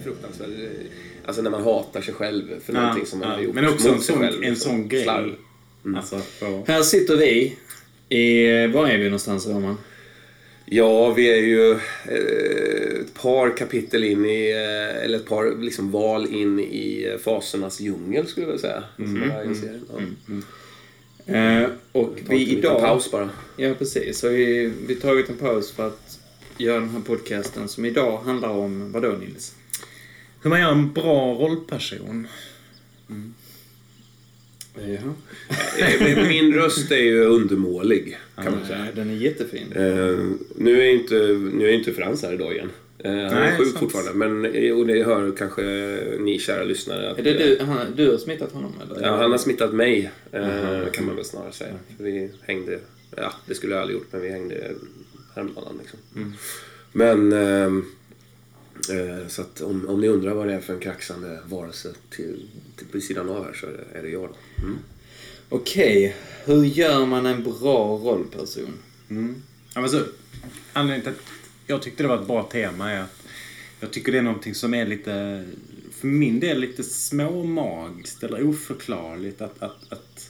är fruktansvärt. Alltså när man hatar sig själv för Ja, någonting som man ja. har gjort Men också en sån, själv, en sån grej. Slarv. Alltså, på, Här sitter vi. I, var är vi någonstans, Roman? Ja, vi är ju eh, ett par kapitel in i, eh, eller ett par liksom val in i eh, fasernas djungel skulle jag vilja säga. Serien. Ja. Eh, och en vi liten idag... paus bara. Ja, precis. Så vi vi har tagit en paus för att göra den här podcasten som idag handlar om vadå, Nils? Hur man gör en bra rollperson. Jaha. Eh, Min röst är ju undermålig kan man säga. Den är jättefin. Eh, nu är inte, nu är inte Frans här idag igen. Eh, han är Nej, sjuk sant. fortfarande. Men, eh, och det hör kanske ni kära lyssnare. Att, Är det du, han, du har smittat honom eller? Ja, han har smittat mig, eh, kan man väl snarare säga. För vi hängde, ja det skulle jag aldrig gjort, men vi hängde häromdagen liksom. Men, ehm, eh, så att om, om ni undrar vad det är för en kraxande varelse till, till, på sidan av här så är det, är det jag då. Mm. Okej, hur gör man en bra rollperson? Ja, men så, anledningen till att jag tyckte det var ett bra tema är att jag tycker det är någonting som är lite, för min del, lite småmagiskt eller oförklarligt. Att, att, att,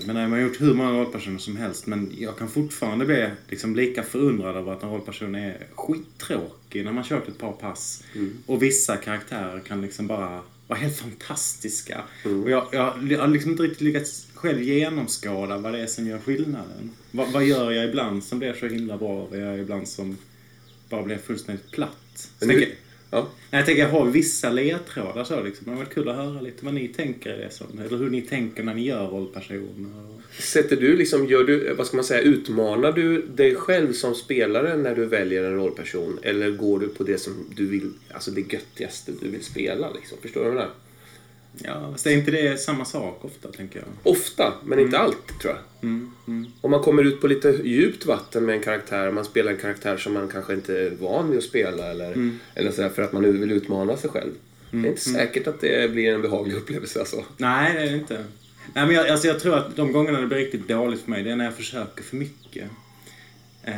jag menar, man har gjort hur många rollpersoner som helst men jag kan fortfarande bli liksom lika förundrad över att en rollperson är skittråkig när man kört ett par pass. Och vissa karaktärer kan liksom bara vara helt fantastiska. Och jag, jag, jag har liksom inte riktigt lyckats själv genomskåda vad det är som gör skillnaden. Vad, vad gör jag ibland som blir så himla bra? Vad gör jag ibland som bara blir fullständigt platt? Så ja. Jag tänker har vissa ledtrådar så liksom. Det hade varit kul att höra lite vad ni tänker i det som, Eller hur ni tänker när ni gör rollpersoner. Sätter du liksom, gör du, vad ska man säga, utmanar du dig själv som spelare när du väljer en rollperson? Eller går du på det som du vill, alltså det göttigaste du vill spela liksom? Förstår du vad jag menar? Ja, fast är inte det samma sak ofta, tänker jag? Ofta, men inte alltid tror jag. Om man kommer ut på lite djupt vatten med en karaktär, man spelar en karaktär som man kanske inte är van vid att spela eller, eller sådär, för att man vill utmana sig själv. Det är inte säkert att det blir en behaglig upplevelse alltså. Nej, det är det inte. Nej, men jag, alltså jag tror att de gångerna det blir riktigt dåligt för mig, det är när jag försöker för mycket. Eh,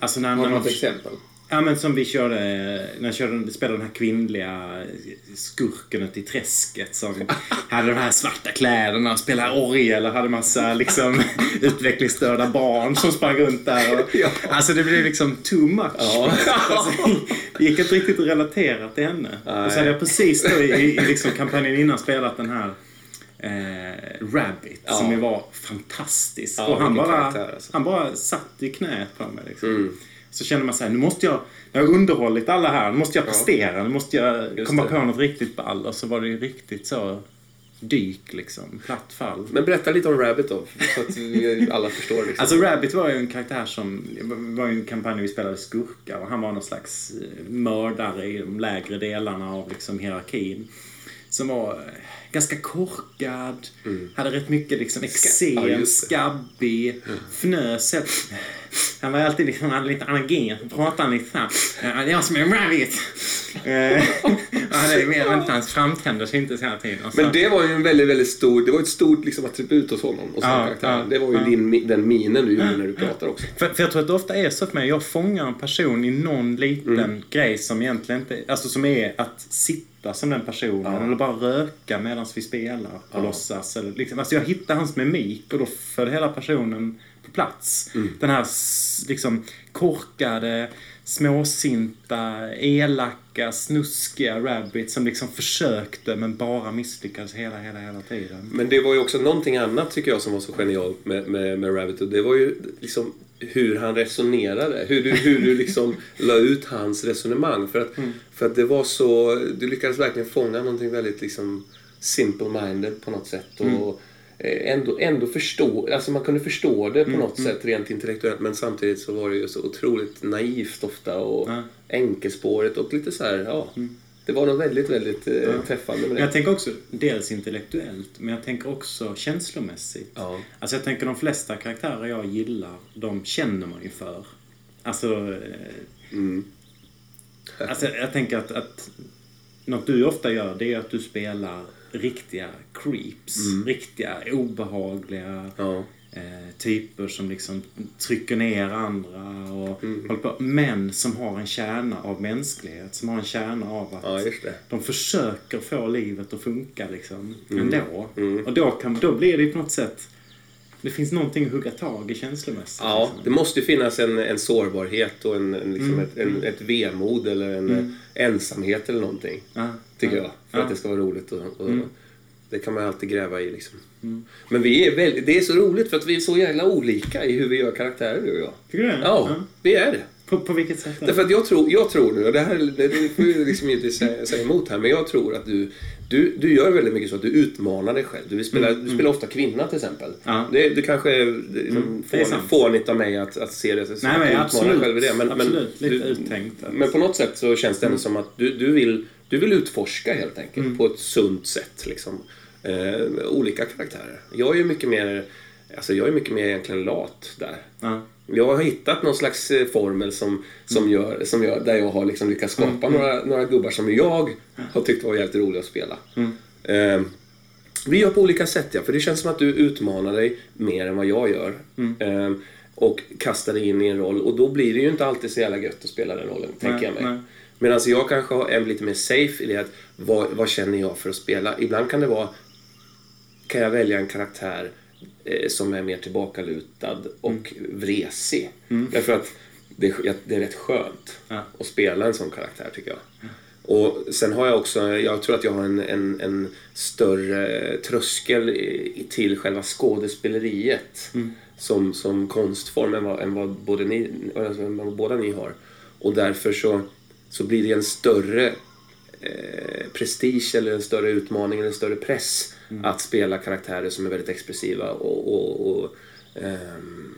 Alltså när, Har du man något exempel? Ja men som vi körde, när jag körde, spelade den här kvinnliga skurken ute i träsket som hade de här svarta kläderna och spelade orgel och hade massa liksom utvecklingsstörda barn som sprang runt där. Och, Ja. Alltså det blev liksom too much. Alltså, det gick inte riktigt att relatera till henne. Och så hade jag precis då i, i liksom kampanjen innan spelat den här eh, Rabbit Ja. som var fantastisk. Ja, och han bara, karaktär, alltså. han bara satt i knät på mig. Liksom. Mm. Så känner man så här, nu måste jag, jag har underhållit alla här, nu måste jag prestera, nu måste jag Just komma det. på något riktigt ball. Och så var det ju riktigt så dyk liksom, platt fall. Men berätta lite om Rabbit då, så att vi alla förstår. Liksom. Alltså Rabbit var ju en karaktär som, var ju en kampanj vi spelade skurkar och han var någon slags eh, mördare i de lägre delarna av liksom hierarkin. Som var eh, ganska korkad, hade rätt mycket liksom ja, eksem, det. skabbig, fnös. Han var alltid liksom, han hade lite allergi, pratade lite såhär. "Ja, Det är jag som är Rabbit. Eh, han hade mer inte hans framtänder syntes hela tiden. Och så- Men det var ju en väldigt, väldigt stor, det var ett stort liksom, attribut hos honom och Ja, ja, det var ju ja. din, den minen du gjorde när du pratar också. För, för jag tror att det ofta är så för mig. Jag fångar en person i någon liten grej som egentligen inte... Alltså som är att sitta som den personen. Eller bara röka medan vi spelar och låtsas. Eller liksom, alltså jag hittar hans mimik och då föll hela personen på plats. Den här liksom korkade, småsinta, elaka, snuskiga Rabbit som liksom försökte men bara misslyckades hela, hela, hela tiden. Men det var ju också någonting annat tycker jag som var så genialt med, med, med Rabbit och det var ju liksom hur han resonerade. Hur du, hur du liksom la ut hans resonemang. För att, för att det var så, du lyckades verkligen fånga någonting väldigt liksom simple-minded på något sätt. Och eh, ändå, ändå förstå, alltså man kunde förstå det på något sätt rent intellektuellt men samtidigt så var det ju så otroligt naivt ofta och Ja. enkelspårigt och lite så här, ja. Det var något väldigt, väldigt eh, träffande med det. jag tänker också dels intellektuellt, men jag tänker också känslomässigt. Ja. Alltså jag tänker de flesta karaktärer jag gillar, de känner man ju för. Alltså... eh, Mm. alltså jag tänker att, att något du ofta gör, det är att du spelar riktiga creeps. Riktiga, obehagliga, Ja. eh, typer som liksom trycker ner andra och Mm. håller på. Men som har en kärna av mänsklighet, som har en kärna av att Ja, de försöker få livet att funka liksom Mm. ändå. Och då, kan, då blir det på något sätt det finns någonting att hugga tag i känslomässigt. Ja, liksom. det måste ju finnas en, en sårbarhet och en, en, liksom ett, en, ett vemod eller en eh, ensamhet eller någonting. Ja, Tycker ja, jag. För ja. att det ska vara roligt. Och, och, Det kan man alltid gräva i liksom. Men vi är väldigt, det är så roligt för att vi är så jävla olika i hur vi gör karaktärer du och jag. Tycker du det? Ja, vi är det. På, på vilket sätt? Därför att jag tror, jag tror nu, och det här det, det får ju liksom inte säga, säga emot här, men jag tror att du, du, du gör väldigt mycket så att du utmanar dig själv. Du, vill spela, du spelar ofta kvinna till exempel. Ja. Det, det kanske liksom, fån, sant. fånigt av mig att, att se det som Nej, att men absolut. dig själv i det. Men, absolut. men, Lite du, uttänkt. men på något sätt så känns det ändå som att du, du, vill, du vill utforska helt enkelt Mm. på ett sunt sätt. Liksom. Eh, olika karaktärer. Jag är ju mycket mer, alltså jag är mycket mer egentligen lat där. Ja. Jag har hittat någon slags eh, formel som, som gör, som gör, där jag har liksom lyckats skapa några, några gubbar som jag har tyckt var jävligt roliga att spela. Eh, vi gör på olika sätt ja, för det känns som att du utmanar dig mer än vad jag gör. Eh, och kastar dig in i en roll och då blir det ju inte alltid så jävla gött att spela den rollen, tänker jag mig. nej. Medan jag kanske är lite mer safe i det att vad, vad känner jag för att spela? Ibland kan det vara kan jag välja en karaktär som är mer tillbakalutad och vresig. Därför att det, det är rätt skönt Ja. att spela en sån karaktär tycker jag. Och sen har jag också, jag tror att jag har en, en, en större tröskel i- till själva skådespeleriet som, som konstform än vad, än vad, både ni, alltså, vad båda ni har. Och därför så, så blir det en större eh, prestige eller en större utmaning eller en större press att spela karaktärer som är väldigt expressiva och, och, och ehm,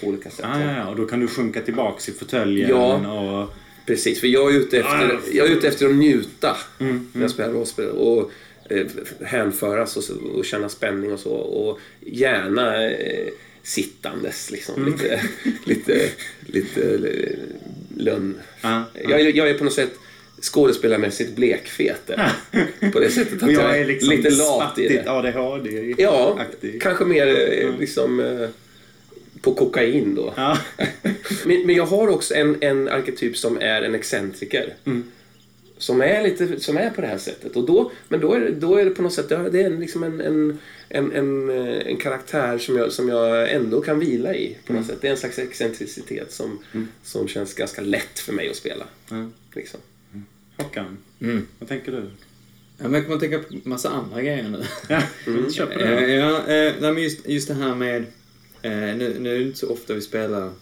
på olika sätt. Ja, ja, ja, och då kan du sjunka tillbaks i fåtöljen Ja. och... Precis, för jag är ute efter, Ah, jag är ute efter att njuta Mm, när jag spelar rollspel. Och eh, hänföras och, och känna spänning och så. Och gärna eh, sittandes liksom. Mm. Lite, lite, lite lönn. Ja, Jag, jag är på något sätt skådespelarmässigt blekfet. där. På det sättet att jag, jag är liksom lite lat i det. ADHD. Ja, kanske mer eh, liksom eh, på kokain då. Ja. Men, men jag har också en, en arketyp som är en excentriker. Som är lite som är på det här sättet. Och då, men då är, det, då är det på något sätt det är en, liksom en, en, en, en, eh, en karaktär som jag, som jag ändå kan vila i. på något sätt. Det är en slags excentricitet som, som känns ganska lätt för mig att spela. Liksom. Håkan, Mm. vad tänker du? Ja, men jag kommer att tänka på massa andra grejer nu. Ja, kör på Eh, det. ja, eh, nej, men just, just det här med... Eh, nu, nu är det inte så ofta vi spelar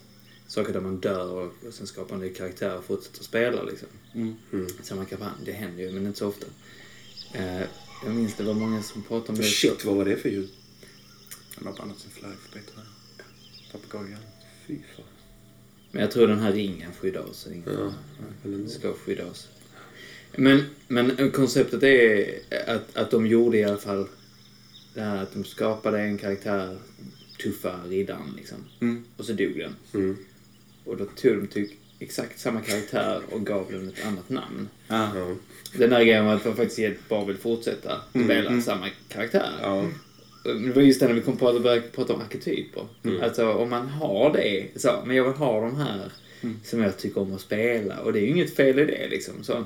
saker där man dör och, och sen skapar en ny karaktär och fortsätter spela. Liksom. Mm. Samma kampanj, det händer ju, men inte så ofta. Jag minns det var många som pratade om det. Shit, vad var det för ljud? Han har bandat sin flagg för bättre. Papegojan. Fy fan. Men jag tror den här ringen skyddar oss. Ringen Ja. Ska skydda oss. Men, men konceptet är att, att de gjorde i alla fall det här att de skapade en karaktär, tuffa riddaren liksom. Mm. Och så dog den. Mm. Och då tog de typ exakt samma karaktär och gav den ett annat namn. Ja. Den där grejen var att man faktiskt bara vill fortsätta spela samma karaktär. Ja. Det var just det när vi kom på att börja prata om arketyper. Alltså om man har det, så, men jag vill ha de här som jag tycker om att spela. Och det är ju inget fel i det liksom. Så.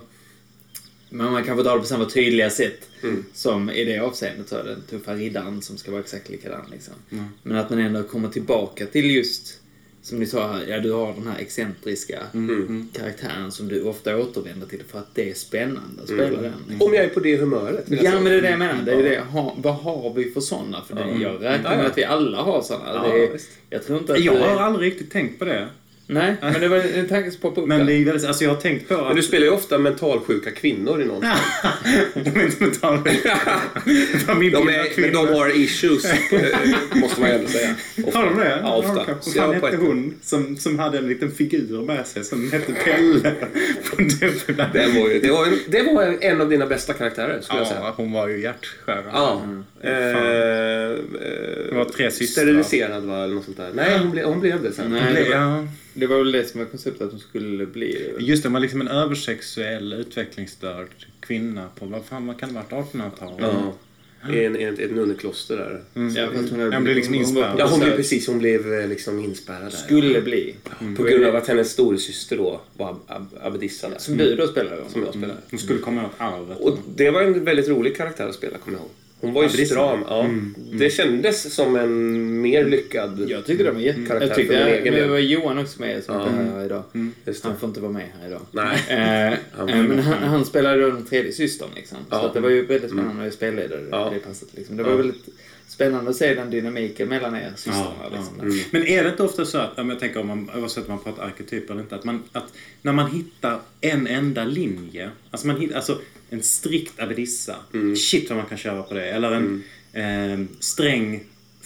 Men man kan få dra det på samma tydliga sätt som i det avseendet. Så, den tuffa riddaren som ska vara exakt likadan. Liksom. Men att man ändå kommer tillbaka till just, som ni sa här, ja du har den här excentriska karaktären som du ofta återvänder till för att det är spännande att spela den. Liksom. Om jag är på det humöret. Ja, men det är det jag menar. Det är det. Ha, vad har vi för sådana? För det, jag räknar med att vi alla har sådana. Ja, det jag tror inte att Jag det, har aldrig riktigt tänkt på det. Nej, men det var en tanke som poppade upp Men det är väldigt, alltså jag har tänkt på Men att... du spelar ju ofta mentalsjuka kvinnor i någon de är inte mentala. Familj De, är, men kvinnor. de har issues, eh, måste man ändå säga. Ofta. Har de det? Ja, ofta. Vad fan på hette ett- hon som, som hade en liten figur med sig som hette Pelle? Det var, ju, det, var, en- det var en av dina bästa karaktärer, skulle jag säga. Ja, hon var ju hjärtskärare. Ja. Eh, Det var tre systrar. Steriliserad va, eller något sånt där. Nej, hon blev, hon blev det sen. Nej, det var, ja. väl det som var konceptet att de skulle bli det. Just det, hon var liksom en översexuell utvecklingsstörd kvinna på, vad fan vad kan det ha varit, 1800-talet? Ja. i en, i ett, nunnekloster där. Ja, fast hon, hade Hon blev liksom hon inspärrad. på Ja, hon blev precis hon blev eh, liksom inspärrad där. Skulle bli. På grund av att hennes storasyster då var ab- ab- abbedissa där. Som du då spelar om. Som jag spelade. Hon skulle komma åt arvet. Och det var en väldigt rolig karaktär att spela, kommer jag ihåg. Hon var ju Abbedissa. stram. Ja. Det kändes som en mer lyckad Jag tyckte det var jätte... karaktär Jag tyckte för min det, egen men det var Johan också med som Ja. här idag. Just det. Han får inte vara med här idag. Nej. Eh, Han eh, men han, han spelade då den tredje systern liksom. Så Ja. att det var ju väldigt spännande att spelledare Ja. det passet liksom. Det var Ja. väldigt spännande att se den dynamiken mellan er systrarna Ja, liksom. ja. Men är det inte ofta så att, om jag tänker om man, oavsett om man pratar arketyper eller inte, att, man, att när man hittar en enda linje, alltså, man hittar, alltså en strikt abbedissa, shit vad man kan köra på det, eller en eh, sträng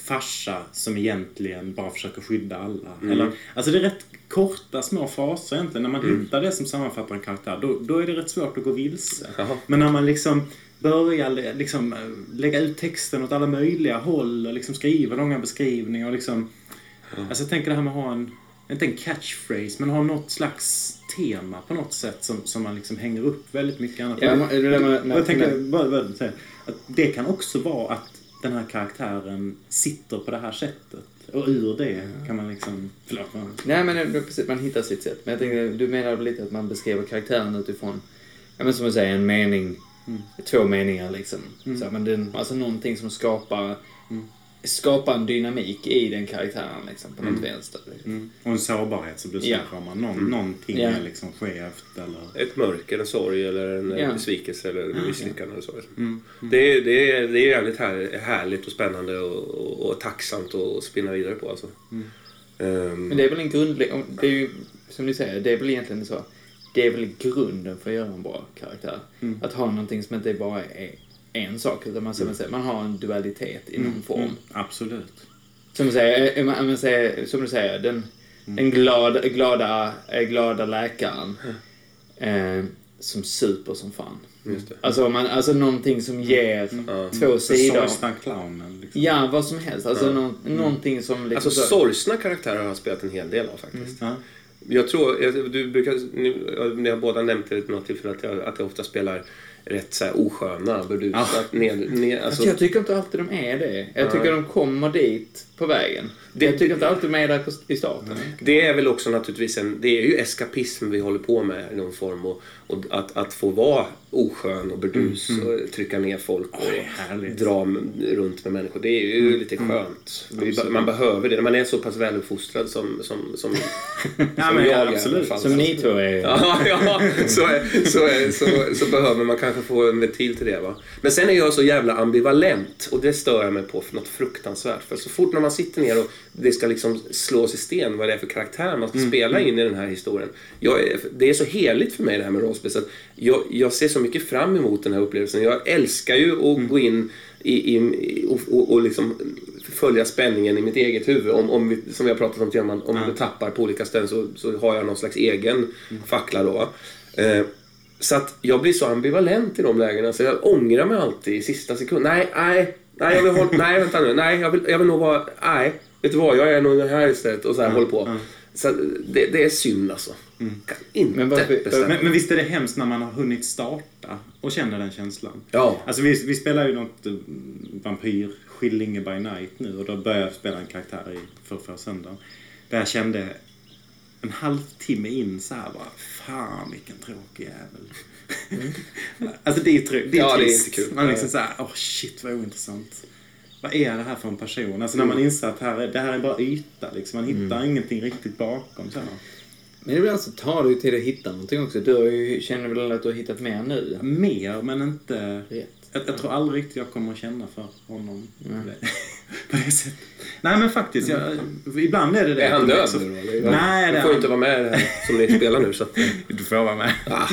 farsa som egentligen bara försöker skydda alla. Eller, alltså det är rätt korta små fraser egentligen. När man hittar det som sammanfattar en karaktär, då, då är det rätt svårt att gå vilse. Jaha. Men när man liksom börjar liksom, eh, lägga ut texten åt alla möjliga håll och liksom skriva långa beskrivningar och liksom... Alltså jag tänker det här med att ha en, inte en catchphrase, men ha något slags tema på något sätt som, som man liksom hänger upp väldigt mycket annat. Ja, men det jag tänker, bara, bara säga, att det kan också vara att den här karaktären sitter på det här sättet. Och ur det kan man liksom... Förlåt. man- Nej men det, precis, man hittar sitt sätt. Men jag tänkte, du menar lite att man beskriver karaktären utifrån, ja men som du säger, en mening, två meningar liksom. Så, här, men den, alltså någonting som skapar, skapar en dynamik i den karaktären liksom, på något vänster. Liksom. Mm. Och en sårbarhet som du Ja. snackar om. Någon, Någonting Ja. är liksom skevt eller... Ett mörker, en sorg eller en Ja. besvikelse eller en misslyckande. Eller så. Det, är- det, är, det är jävligt här, härligt och spännande och, och, och tacksamt att spinna vidare på. Alltså. Ehm, Men det är väl en grundläggande, det är ju, som ni säger, det är väl egentligen så. Det är väl grunden för att göra en bra karaktär. Att ha någonting som inte bara är en sak, utan man, mm. man har en dualitet i någon form. Absolut. Som du säger, eh, man, man säger, som du säger den, den glad, glada, eh, glada läkaren eh, som super som fan. Just det. Alltså, man, alltså någonting som ger två sidor. Sorgsna clownen. Liksom. Ja, vad som helst. Alltså nå, någonting som liksom... Alltså så- sorgsna karaktärer har jag spelat en hel del av faktiskt. Ja. Jag tror, du brukar, ni har båda nämnt det vid något tillfälle att jag, att jag ofta spelar rätt så här osköna, burdusat, ned, ned, alltså, Alltså, jag tycker inte alltid de är det. Jag tycker de kommer dit på vägen. Jag tycker inte alltid där på, i starten. Det är väl också naturligtvis en, det är ju eskapism vi håller på med i någon form och, och att, att få vara oskön och burdus och trycka ner folk och det härligt. dra runt med människor. Det är ju lite skönt. Vi, be- man behöver det. När man är så pass väluppfostrad som, som, som, Ja, som men jag absolut. Som ni två är. Ja, ja så, är, så, är, så, så behöver man kanske få en ventil till det. Va? Men sen är jag så jävla ambivalent och det stör jag mig på för något fruktansvärt. För så fort när man sitter ner och det ska liksom slås i sten vad det är för karaktär man ska spela in i den här historien. Jag det är så heligt för mig det här med rollspel så jag, jag ser så mycket fram emot den här upplevelsen. Jag älskar ju att gå in i, i, och, och, och liksom följa spänningen i mitt eget huvud. Om, om vi, som vi har pratat om tidigare, om, du tappar på olika ställen så, så har jag någon slags egen fackla då. Eh, så att jag blir så ambivalent i de lägena så jag ångrar mig alltid i sista sekund. Nej, nej, nej, jag vill hålla, nej, vänta nu, nej, jag vill, jag vill nog vara, nej, vet du vad, jag är nog här istället och så här håller på. Så att det, det är synd alltså. Kan inte Men varför-. Men, men visst är det hemskt när man har hunnit starta och känner den känslan? Ja. Alltså vi, vi spelar ju något eh, vampyr, Skillinge by night nu och då började jag spela en karaktär i för, för söndagen. Där jag kände en halvtimme in så här bara, fan vilken tråkig jävel. alltså det är, trö- det är Ja, det är trist. inte kul. Man liksom så här, åh shit vad ointressant. Vad är det här för en person? Alltså när man inser att här är, det här är bara yta liksom. Man hittar ingenting riktigt bakom. Så här. Men ibland så tar det ju till att hitta någonting också. Du har ju, känner väl att du har hittat mer nu? Mer, men inte... Rätt. Jag, jag tror aldrig riktigt jag kommer att känna för honom det, på det sättet. Nej, men faktiskt. Jag, ibland är det det. Är han död Så- nu då? Nej, Du får är inte vara med här som ni spelar nu så Du får vara med. ah,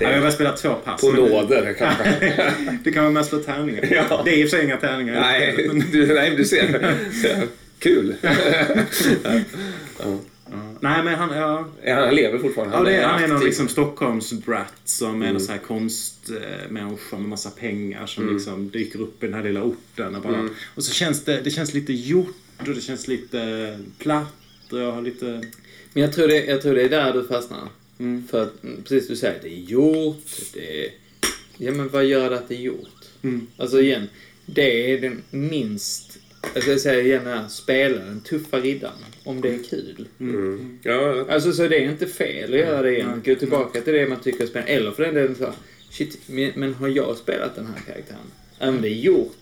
Ja, jag har bara spelat två pass. på men- nåder kanske. Du kan vara med slå tärningar. Ja. Det är i och för sig inga tärningar. nej, du, nej, du ser. Kul. Ja. Nej, men han... Ja, Ja, Han lever fortfarande. Ja, det är, han är någon liksom Stockholms brat som är någon sån här konstmänniska med massa pengar som liksom dyker upp i den här lilla orten. Och, bara, och så känns det, det känns lite gjort och det känns lite platt och jag har lite... Men jag tror det, jag tror det är där du fastnar. För att, mm, precis du säger, det är gjort, det är... Ja men vad gör det att det är gjort? Mm. Alltså igen, det är den minst, jag ska säga igen här, spela den tuffa riddaren. Om det är kul. Mm. Ja, Alltså så det är inte fel att göra det igen. Gå tillbaka till det man tycker är spännande. Eller för den delen så, shit, men, men har jag spelat den här karaktären? Ja, det är gjort.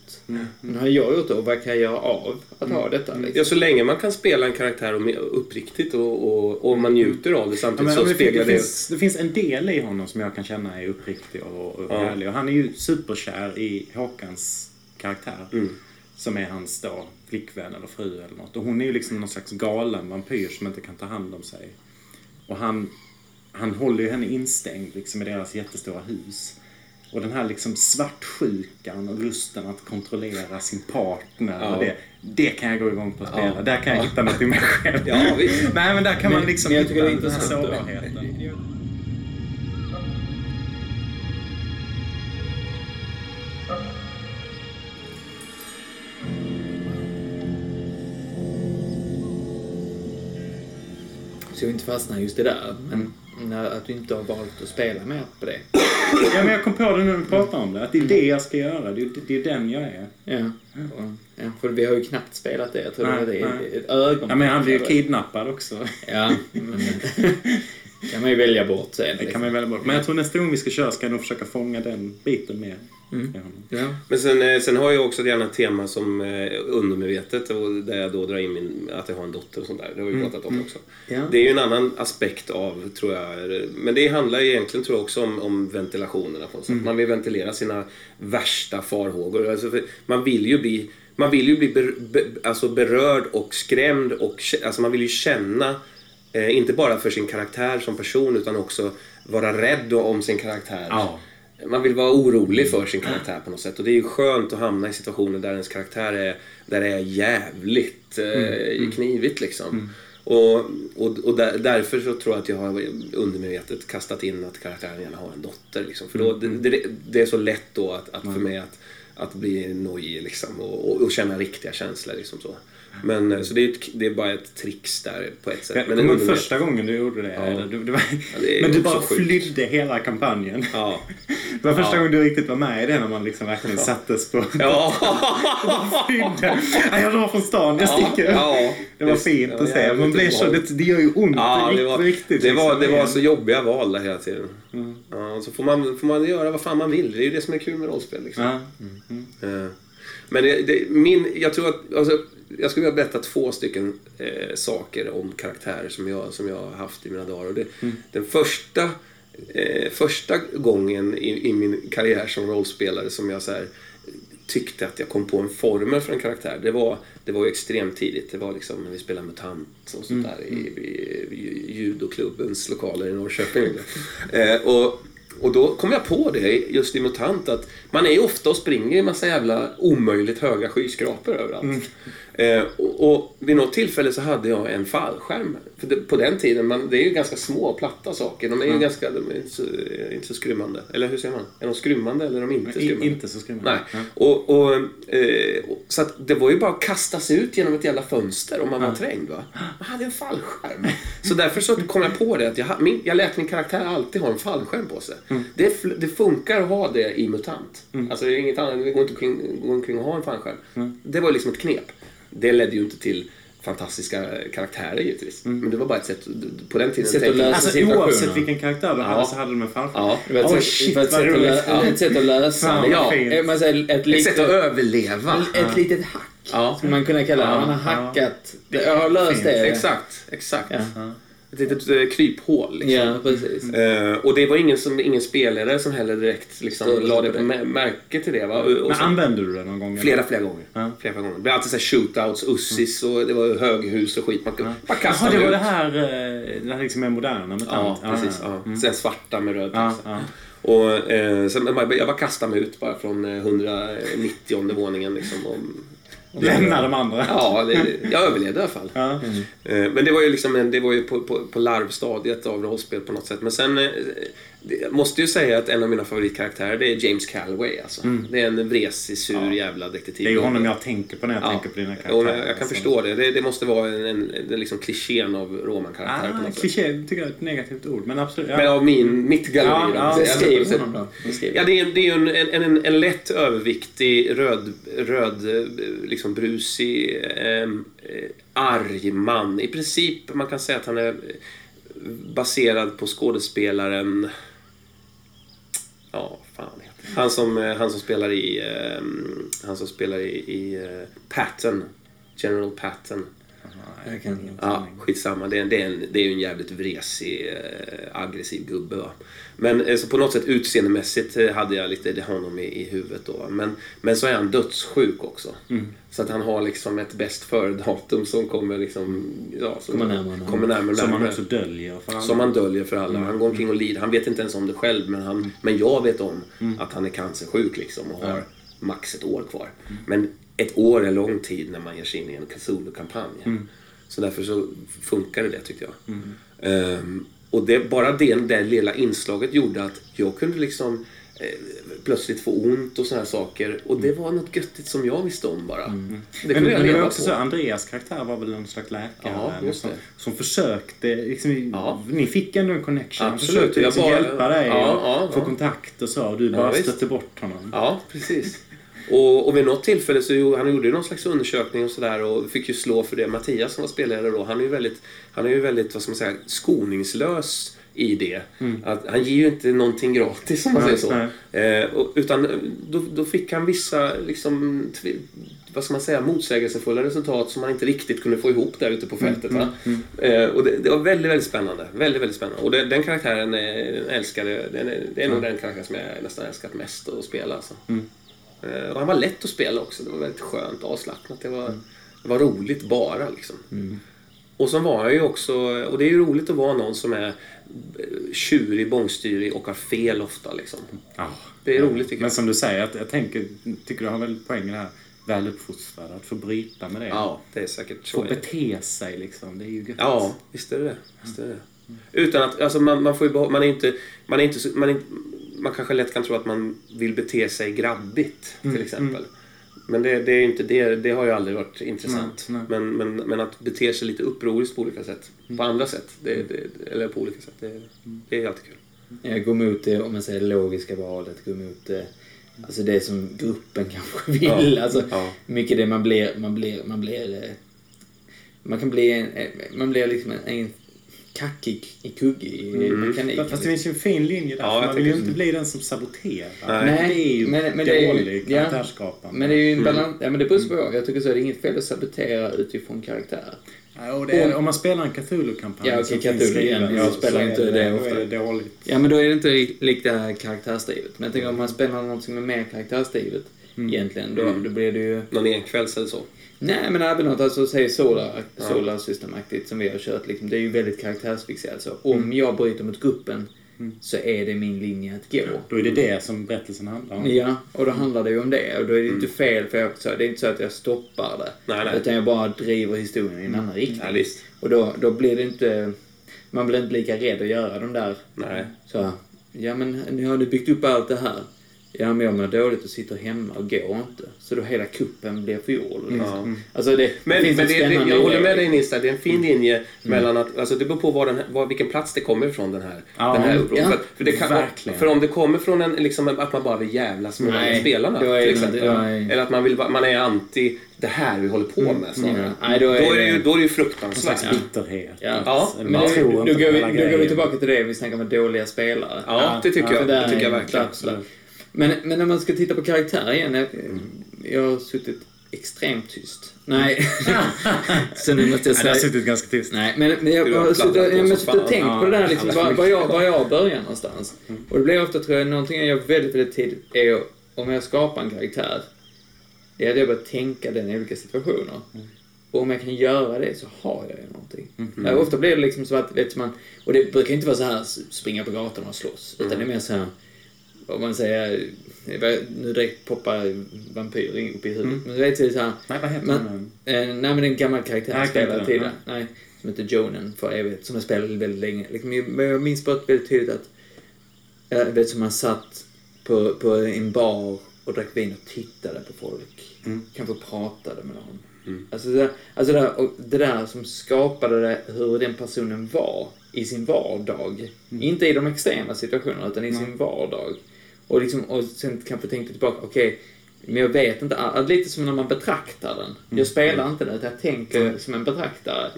Men har jag gjort det och vad kan jag göra av att ha detta? Liksom? Ja, så länge man kan spela en karaktär uppriktigt och, och, och man njuter av det Ja, samtidigt men, så det, speglar det, det... finns, det finns en del i honom som jag kan känna är uppriktig och, och Ja. ärlig. Och han är ju superkär i Håkans karaktär. Mm. Som är hans då, flickvän eller fru eller något. Och hon är ju liksom någon slags galen vampyr som inte kan ta hand om sig. Och han, han håller ju henne instängd liksom i deras jättestora hus. Och den här liksom svartsjukan och lusten att kontrollera sin partner. Ja. Det, det kan jag gå igång på att spela. Ja. Där kan jag hitta något i mig själv. Ja. Nej men där kan man Men- liksom det är hitta den här sårbarheten. Så jag inte fastnar just det där. Men när, att du inte har valt att spela mer på det. Ja, men jag kom på det nu när vi pratade om det. Att det är det jag ska göra. Det är, det är den jag är. Ja. Ja. För vi har ju knappt spelat det. Jag tror Nej, det är nej. ett ögonblick. Ja, men han blir ju kidnappad också. Ja, men kan man ju välja bort sen. Det liksom. kan man ju välja bort. Men jag tror nästa gång vi ska köra ska jag nog försöka fånga den biten mer. Mm. Ja. Men sen, eh, sen har jag också gärna ett tema som eh, undermedvetet och där jag då drar in min, att jag har en dotter och sånt där. Det har vi pratat om också. Ja. Det är ju en annan aspekt av, tror jag, men det handlar egentligen tror jag också om, om ventilationerna på något sätt. Man vill ventilera sina värsta farhågor. Alltså, man vill ju bli, man vill ju bli ber, be, alltså berörd och skrämd och alltså man vill ju känna eh, inte bara för sin karaktär som person utan också vara rädd om sin karaktär. Ja. Man vill vara orolig för sin karaktär på något sätt. Och det är ju skönt att hamna i situationer där ens karaktär är, där det är jävligt eh, knivigt liksom. Och, och, och där, därför så tror jag att jag har undermedvetet kastat in att karaktären gärna har en dotter. Liksom. För då, det, det, det är så lätt då att, att för mig att, att bli nojig liksom, och, och, och känna riktiga känslor. Liksom så. Men, eh, så det är, ett, det är bara ett trix där på ett sätt. Jag Men kommer undermedvetet- första gången du gjorde det. Ja. eller? Du, det var, är men du bara flydde hela kampanjen. Ja. Det var första Ja. gången du riktigt var med i det när man liksom verkligen sattes på... Ja. flydde. Jag drar från stan, jag sticker. Ja, Det var fint ja, att se. Man blir så, det, det gör ju ont Ja, det var, riktigt. det, var, liksom. det var så jobbiga val där hela tiden. Ja, och så får man, får man göra vad fan man vill. Det är ju det som är kul med rollspel. Liksom. Ja. Eh, Men det, det, min, jag tror att, alltså, jag skulle vilja berätta två stycken eh, saker om karaktärer som jag, som jag har haft i mina dagar. Och det, Den första, eh, första gången i, i min karriär som rollspelare som jag så här, tyckte att jag kom på en formel för en karaktär. Det var, det var ju extremt tidigt. Det var liksom när vi spelade MUTANT och sånt där i, i, i judoklubbens lokaler i Norrköping. eh, och, och då kom jag på det just i MUTANT att man är ju ofta och springer i massa jävla omöjligt höga skyskrapor överallt. Eh, och, och vid något tillfälle så hade jag en fallskärm. För det, på den tiden, man, det är ju ganska små platta saker. De är ju ganska, de är inte så, inte så skrymmande. Eller hur säger man? Är de skrymmande eller är de inte skrymmande? inte så skrymmande. Nej. Ja. Och, och, eh, och, så att det var ju bara att kasta sig ut genom ett jävla fönster om man var trängd. Va? Man hade en fallskärm. Så därför så kom jag på det att jag, min, jag lät min karaktär alltid ha en fallskärm på sig. Det, är fl- det funkar att ha det i MUTANT. Alltså det är inget annat, det går inte omkring, och ha en fallskärm. Det var liksom ett knep. Det ledde ju inte till fantastiska karaktärer givetvis. Men det var bara ett sätt, på den tiden Sätt att lösa Alltså situationer. oavsett vilken karaktär du hade Ja. så hade de en fallskärm. Ja. Ett, sätt, shit, ett, sätt, att roligt. lö- Ja. ett sätt att lösa Fan, det. Ja. Man säger ett Ett sätt att litet, överleva. ett litet hack. Ja. Skulle man kunna kalla det. Ja, Man har ja. hackat. Jag har löst Fint. det. Exakt, exakt. Ja. Ett litet eh, kryphål. Liksom. Ja, precis. Eh, och det var ingen, som, ingen spelare som heller direkt liksom, på det. mä- märke till det. Va? Och, och Men så, använde du det någon gång? flera, flera gånger. Ja. Flera, flera gånger. Det blev alltid så här shootouts, ussis och det var höghus och skit. Man kunde bara kasta Jaha, det var ut. det här, eh, det här liksom är moderna med Ja, precis. Ja. Sen svarta med röd Ja, text. ja. Och, eh, sen, jag bara- kastade mig ut bara från eh, 190 våningen. Liksom, Och lämna de andra. Ja, det, jag överlevde i alla fall. Ja. Eh, Men det var ju liksom en, det var ju på, på, på larvstadiet av rollspel på något sätt. Men sen eh, jag måste ju säga att en av mina favoritkaraktärer det är James Calloway. Alltså. Det är en vresig, sur Ja. jävla detektiv. Det är ju honom jag tänker på när jag tänker på dina karaktärer. Men jag kan alltså. förstå det. det. Det måste vara en, en, en liksom klichén av romankaraktärer Ah, kliché tycker jag är ett negativt ord, men absolut. Ja. Men av min, mitt galleri Ja, då. ja, honom då. Ja, det är, det är ju en, en, en, en lätt överviktig, röd, röd liksom brusig, eh, arg man. I princip, man kan säga att han är baserad på skådespelaren... Ja, fan han som, eh, han som spelar i... Eh, han som spelar i, i eh, Patton. General Patton. Jag kan... Ja, skitsamma. Det är, det är, en, det är ju en jävligt vresig, eh, aggressiv gubbe. Va? Men eh, så på något sätt utseendemässigt eh, hade jag lite honom i, i huvudet då. Men, men så är han dödssjuk också. Så att han har liksom ett bäst före-datum som kommer liksom... Ja, som Kommer närmare närmare. Kommer närmare Som man närmare. också döljer för alla. Som han döljer för alla. Han går omkring och lider. Han vet inte ens om det själv, men, han, men jag vet om att han är cancersjuk liksom och har max ett år kvar. Men ett år är lång tid när man ger sig in i en Cthulhu-kampanj. Så därför så funkar det tyckte jag. Ehm, och det, bara det, det lilla inslaget gjorde att jag kunde liksom eh, plötsligt få ont och såna här saker. Och det var något göttigt som jag visste om bara. Det Men, jag men det var också på. så, Andreas karaktär var väl någon slags läkare Ja, som, som försökte, liksom, Ja. ni fick ändå en connection. Han Absolut, försökte jag liksom bara- hjälpa dig Ja, och ja, få ja. kontakt och så. Och du bara visst. stötte bort honom. Ja, precis. Och, och vid något tillfälle så han gjorde ju någon slags undersökning och sådär och fick ju slå för det. Mattias som var spelare då, han är ju väldigt, han är ju väldigt, vad ska man säga, skoningslös i det. Att, han ger ju inte någonting gratis om man Nej, säger så. Eh, och, utan då, då fick han vissa, liksom, tv- vad ska man säga, motsägelsefulla resultat som man inte riktigt kunde få ihop där ute på fältet. Va? Eh, och det, det var väldigt, väldigt spännande. Väldigt, väldigt spännande. Och det, den karaktären älskade, är, det är nog den karaktär som jag nästan älskat mest att spela. Alltså. Eh, Och han var lätt att spela också. Det var väldigt skönt, avslappnat. Det var, det var roligt bara liksom. Och så var han ju också, och det är ju roligt att vara någon som är eh, tjurig, bångstyrig och har fel ofta liksom. Ja. Det är roligt tycker Men jag. som du säger, att jag tänker, tycker du har väldigt poäng i det här väluppfostrade. Att få bryta med det. Ja, det är säkert så. Få är det. bete sig liksom. Det är ju gött. Ja, visst är det. Visst är det. det. Utan att, alltså man, man får ju behå- man är inte, man är inte, man är inte, man kanske lätt kan tro att man vill bete sig grabbigt till exempel. Men det, det är inte det, det har ju aldrig varit intressant. Nej, nej. Men, men, men att bete sig lite upproriskt på olika sätt, på andra sätt, det, det, eller på olika sätt, det, det är alltid kul. Jag går emot det, om man säger logiska valet, går emot det, alltså det som gruppen kanske vill. Ja, Alltså, ja. Mycket det man blir, man blir, man blir, eh, man kan bli en, eh, man blir liksom en kackig, en kuggig i mekanik. Fast det finns ju en fin linje där. Ja, man vill ju inte bli den som saboterar. Nej. Det är ju Men- men det är ju- dålig ja. Men det är ju en balans, ja men det beror på. Jag tycker så, det är inget fel att sabotera utifrån karaktär. Ja, och det är, om man spelar en Cthulhu-kampanj Ja, okej, som finns Cthulhu skriven igen. Jag så- spelar så inte är det då ofta. är det dåligt. Ja men då är det inte likt det här karaktärsdrivet. Men jag tänker om man spelar något som är mer karaktärsdrivet egentligen, då, då blir det ju... Någon enkvälls eller så. Nej men även något, alltså säg Solar, Solar System-aktigt som vi har kört liksom, det är ju väldigt karaktärsfixerat så. Om jag bryter mot gruppen så är det min linje att gå. Då är det det som berättelsen handlar om. Ja, och då handlar det ju om det. Och då är det inte fel, för jag, så, det är inte så att jag stoppar det. Nej, nej. Utan jag bara driver historien i en annan riktning. Ja, visst. Och då, då blir det inte... Man blir inte lika rädd att göra de där... Nej. Så, ja men nu har du byggt upp allt det här. Ja men jag mår dåligt och sitter hemma och går inte. Så då hela kuppen blir förgjord. Liksom. Alltså det, Men, finns men en det, det, jag håller med dig där. det är en fin linje mellan att, alltså det beror på var den, var, vilken plats det kommer ifrån den här, Ja, den här ja, för, för, det kan, verkligen. för om det kommer från en, liksom, att man bara vill jävlas med Nej, spelarna är till det exempel. är- Eller att man, vill, man är anti det här vi håller på med snarare. Ja. Nej, då då, är är det ju, det- då är det ju fruktansvärt. slags bitterhet. Ja, Ja, men då, inte går vi, då går vi tillbaka till det vi snackade om dåliga spelare. Ja, det tycker jag. Det tycker jag är verkligen. där. Men, men när man ska titta på karaktär igen. Jag, jag har suttit extremt tyst. Nej. så nu måste jag Ja, det har säga... suttit ganska tyst. Nej, men, men jag har har suttit jag har och tänkt på det där liksom, var, var, jag, var jag börjar någonstans. Och det blir ofta, tror jag, någonting jag gör väldigt, väldigt tidigt är om jag skapar en karaktär, det är att jag börjar tänka den i olika situationer. Och om jag kan göra det så har jag ju någonting. Ja, ofta blir det liksom så att, vet man, och det brukar inte vara så här springa på gatan och slåss, utan det är mer så här, om man säger, nu direkt poppar vampyr upp i huvudet. Mm. Men du vet så här, Nej, vad heter Men- han? eh, nej men en gammal karaktär jag spelade den, tidigare. Nej, som heter Jonan för evigt, som jag spelade väldigt länge. Liksom, men jag minns bara väldigt tydligt att, jag vet som man satt på, på en bar och drack vin och tittade på folk. Mm. Kanske pratade med någon. Alltså, det, alltså det, där, och det där som skapade det, hur den personen var i sin vardag. Inte i de extrema situationerna, utan i sin vardag. Och, liksom, och sen kanske tänkte tillbaka, okej, men jag vet inte, lite som när man betraktar den. Jag spelar inte den, utan jag tänker som en betraktare.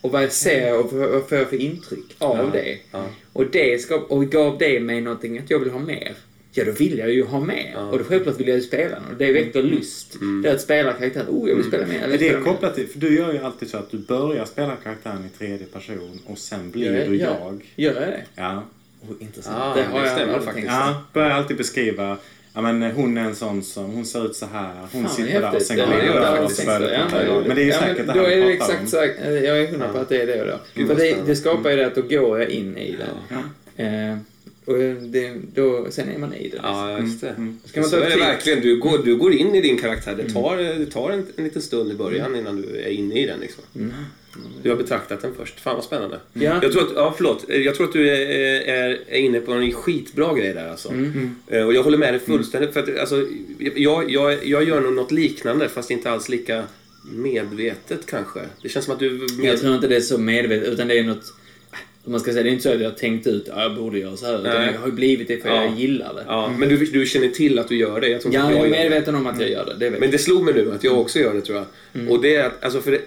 Och vad jag ser och vad får jag för intryck av det. Och det skap, och gav det mig någonting att jag vill ha mer. Ja, då vill jag ju ha mer. Och då självklart vill jag ju spela den. Och det väcker lust. Det är att spela karaktären. Oh, jag vill spela mer. vill Är det mer. kopplat till, för du gör ju alltid så att du börjar spela karaktären i tredje person och sen blir Gör jag- du gör- jag. Gör jag det? Ja. Oh, intressant. Ah, det har det jag stämmer aldrig faktiskt. Ja, börjar alltid beskriva Ja men hon är en sån som, hon ser ut så här, hon Fan, sitter där och sen Det jag jag där och så börjar det Ja, prata. Men det är ju ja, säkert det Då här är det exakt om. sagt, jag är hundra på att det är det då. Gud, För det, det skapar ju det att då går jag in i det. Och det, då, sen är man i det. Ja, just det. Ska man så ta är det verkligen. Du går, du går in i din karaktär. Det tar, det tar en, en liten stund i början innan du är inne i den. Liksom. Du har betraktat den först. Fan vad spännande. Ja. Jag tror att, ja, förlåt. Jag tror att du är, är, är inne på en skitbra grej där alltså. Eh, Och jag håller med dig fullständigt. För att, alltså, jag, jag, jag gör nog något liknande fast inte alls lika medvetet kanske. Det känns som att du... Med, Jag tror inte det är så medvetet, utan det är något... Om man ska säga, det är inte så att jag har tänkt ut att jag borde göra så här. Utan jag har ju blivit det för Ja. jag gillar det. ja, men du, du känner till att du gör det. Jag Ja, jag är medveten om att jag gör det. Det Men det slog mig nu att jag också gör det tror jag. Och det är att, alltså för det,